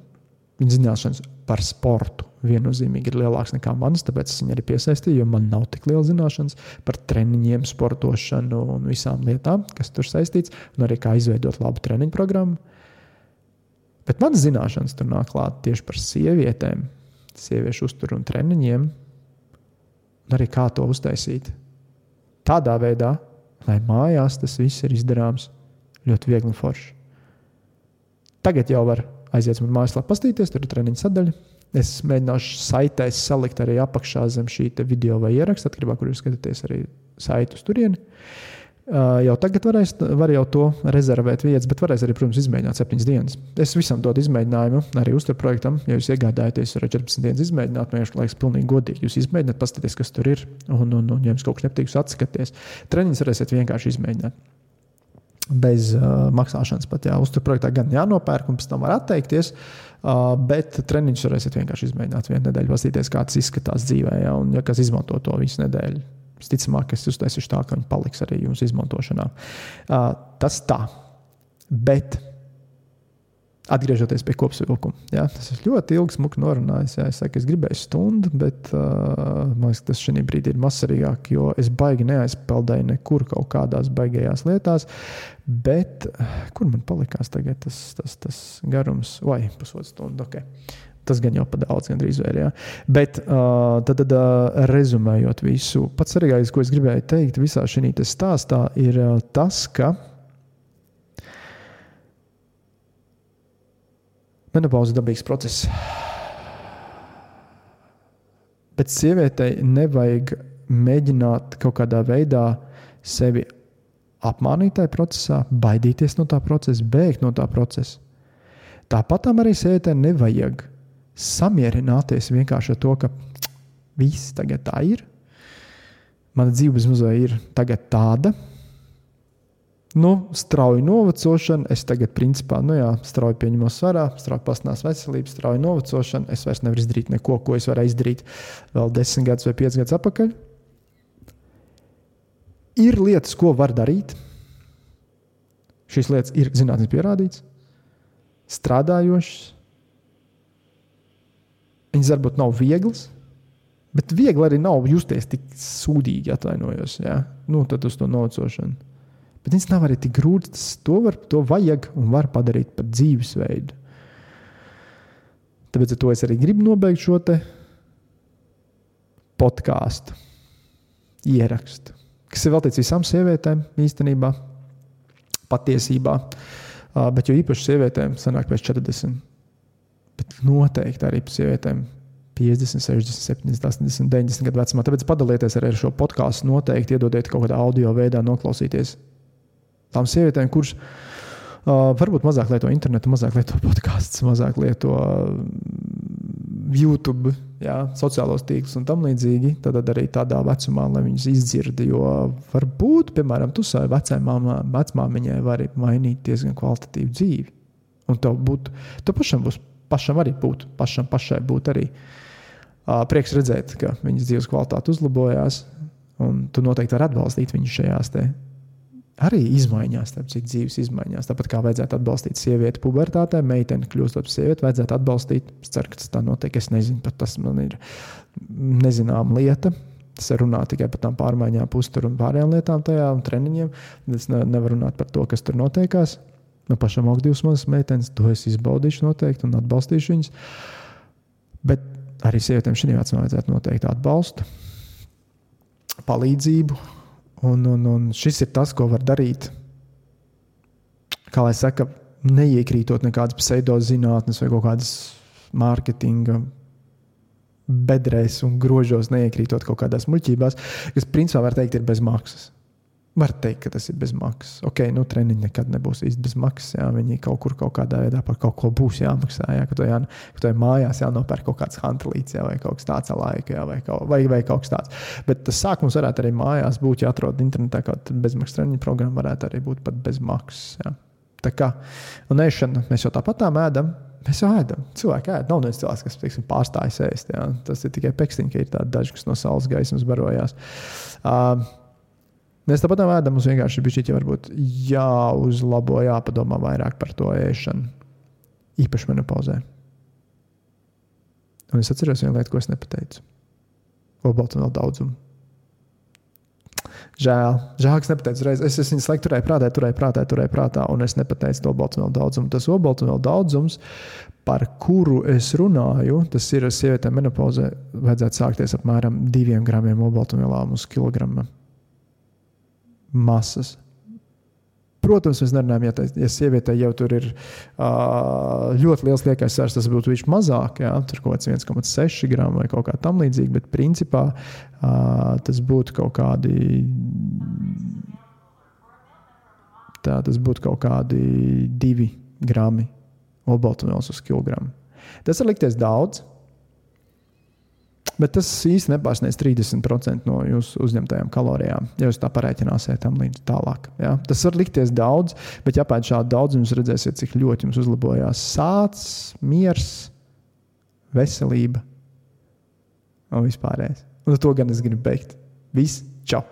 Viņa zināšanas par sportu viennozīmīgi ir lielākas nekā manas, tāpēc es viņu arī piesaistīju, jo man nav tik liela zināšanas par treniņiem, sportošanu un visām lietām, kas tur saistīts, un arī kā izveidot labu treniņu programmu. Bet manas zināšanas tur nāk klāt tieši par sievietēm, sieviešu uzturu un treniņiem, un arī kā to uztaisīt. Tādā veidā, lai mājās tas viss ir izdarāms ļoti viegli un forši. Tagad jau var aiziet uz mājaslapu, paskatīties, tur ir treniņa sadaļa. Es mēģināšu saitēs salikt arī apakšā zem šī video vai ieraksta, atkarībā no kur jūs skatāties arī saitu uz turieni. Uh, jau tagad varēs, var jau to rezervēt vietas, bet varēs arī, protams, izmēģināt septiņas dienas. Es visam dodu izmēģinājumu, arī uzturprojektam. Ja jūs iegādājaties, varat 14 dienas izmēģināt, man liekas, pilnīgi godīgi. Jūs izmēģināt, paskatieties, kas tur ir, un, un, un ja jums kaut kas nepatīk, atskaties. Treniņus varēsiet vienkārši izmēģināt. Bez uh, maksāšanas pat, jā, uzturprojektā gan jānopērk, un pēc tam var atteikties. Uh, bet treniņus varēsiet vienkārši izmēģināt vienu nedēļu, paskatīties, kā tas izskatās dzīvē, ja, un ja kas izmanto to visu nedēļu Visticamāk, es uztaisīšu tā, ka viņi paliks arī jūsu izmantošanā. Uh, tas tā. Bet atgriežoties pie kopsavilkuma, jā, tas ir ļoti ilgs, smuki norunājis. Jā, es saku, es gribēju stundu, bet uh, man liekas, tas šī brīdī ir mazsvarīgāk, jo es baigi neaizpeldēju nekur kaut kādās baigajās lietās. Bet kur man palikās tagad tas, tas, tas garums? Vai pusotru stundu? Okay. Tas gan jau par daudz, gandrīz vēl. Ja. Bet uh, tad, tad uh, rezumējot visu, pats svarīgākais, ko es gribēju teikt visā šī stāstā, ir uh, tas, ka menopauze ir dabīgs process. Bet sievietei nevajag mēģināt kaut kādā veidā sevi apmānīt tajā procesā, baidīties no tā procesa, bēgt no tā procesa. Tāpat arī sievietei nevajag samierināties vienkārši ar to, ka viss tagad tā ir. Mana dzīve bezmazliet ir tāda. Nu, strauji novecošana, es tagad, principā, nu jā, strauji pieņemos vērā, strauji pasnās veselību, strauji novecošana. Es vairs nevaru izdarīt neko, ko es varēju izdarīt vēl desmit gadus vai piecus gadus atpakaļ. Ir lietas, ko var darīt. Šīs lietas ir zinātnīs pierādītas, strādājošas, Viņas varbūt nav vieglas, bet viegli arī nav justies tik sūdīgi, atvainojos. Ja? Nu, tad uz to nocošanu. Bet viņas nav arī tik grūtas. To, var, to vajag un var padarīt par dzīvesveidu. Tāpēc ar to es arī gribu nobeigt šo podkāstu, ierakstu, kas ir veltīts visām sievietēm īstenībā, patiesībā. Bet jo īpaši sievietēm sanāk pēc 40 bet noteikti arī sievietēm 50, 60, 70, 80, 90 gadu vecumā. Tāpēc padalieties arī ar šo podkāstu. Noteikti iedodiet kaut kādā audio veidā, noklausīties tām sievietēm, kuras uh, varbūt mazāk lieto internetu, mazāk lieto podkāstus, mazāk lieto uh, YouTube, jā, sociālos tīklus un tam līdzīgi. Tad arī tādā vecumā, lai viņas izdzird, jo varbūt, piemēram, tu savai vecmāmiņai vari mainīt diezgan kvalitatīvu dzīvi. Un tev, būt, tev pašam būs pašam arī būt, pašam pašai būt arī. Prieks redzēt, ka viņas dzīves kvalitāte uzlabojās, un tu noteikti vari atbalstīt viņu šajās arī izmaiņās, tāpēc ir dzīves izmaiņās. Tāpat kā vajadzētu atbalstīt sievieti pubertātē, meiteni kļūstot par sievieti, vajadzētu atbalstīt. Es ceru, ka tas tā notiek. Es nezinu, pat tas man ir nezināma lieta. Tas runā tikai par tām pārmaiņām, uzturu un pārējām lietām, tajā un treniņiem. Es ne, nevaru runāt par to, kas tur notiekās. Man pašam aug divas mazas meitenes, to es izbaudīšu noteikti un atbalstīšu viņas. Bet arī sievietēm šajā vecumā vajadzētu noteikti atbalstu, palīdzību. Un, un, un šis ir tas, ko var darīt. Kā lai saka, neiekrītot nekādas pseidozinātnes vai kaut kādas mārketinga bedrēs un grožos, neiekrītot kaut kādās muļķībās, kas principā var teikt, ir bez maksas. Var teikt, ka tas ir bez maksas. Ok, nu treniņi nekad nebūs īsti bez maksas. Jā, viņi kaut kur kaut kādā veidā par kaut ko būs jāmaksā. Jā, ka tev, jā, ka tev mājās jānopērk kaut kāds hantelīts jā, vai kaut kas tāds laika, jā, vai, kaut, vai, vai kaut kas tāds. Bet tas sākums varētu arī mājās būt, ja atrod internetā kaut kāda bezmaksas treniņu programma, varētu arī būt pat bez maksas. Jā. Tā kā un ēšana mēs jau tāpat tā mēdam, Mēs jau ēdam. Cilvēki ēd. Nav viens cilvēks, kas teiksim, pārstājas ēst. Jā. Tas ir tikai pekstiņš, ka ir tādi daži, kas no saules gaismas barojās. Uh, Mēs tāpat ēdam, mums vienkārši bija šī varbūt jāuzlabo, jāpadomā vairāk par to ēšanu. Īpaši menopauzē. Un es atceros vienu lietu, ko es nepateicu. Olbaltumvielu daudzumu. Žēl, žēl, ka es nepateicu uzreiz. Es, es viņu slēgtu, turēju prātā, turēju prātā, turēju prātā, un es nepateicu to olbaltumvielu daudzumu. Tas olbaltumvielu daudzums, par kuru es runāju, tas ir sievietēm menopauzē, vajadzētu sākties apmēram diviem gramiem olbaltumvielām uz kilogramu masas. Protams, mēs nerunājam, ja, tā, ja sievietei jau tur ir uh, ļoti liels liekais svars, tas būtu viņš mazāk, jā, tur kaut kāds 1,6 gramu vai kaut kā tam līdzīga, bet principā uh, tas būtu kaut kādi. Tā, tas būtu kaut kādi divi grami olbaltumvielas uz kilogramu. Tas var likties daudz, Bet tas īstenībā nepārsniedz 30% no jūsu uzņemtajām kalorijām. Ja jūs tā parēķināsiet tam līdz tālāk. Ja? Tas var likties daudz, bet ja pēc šāda daudz jūs redzēsiet, cik ļoti jums uzlabojās sācis, miers, veselība un vispārējais. Un to gan es gribu beigt. Viss, čau!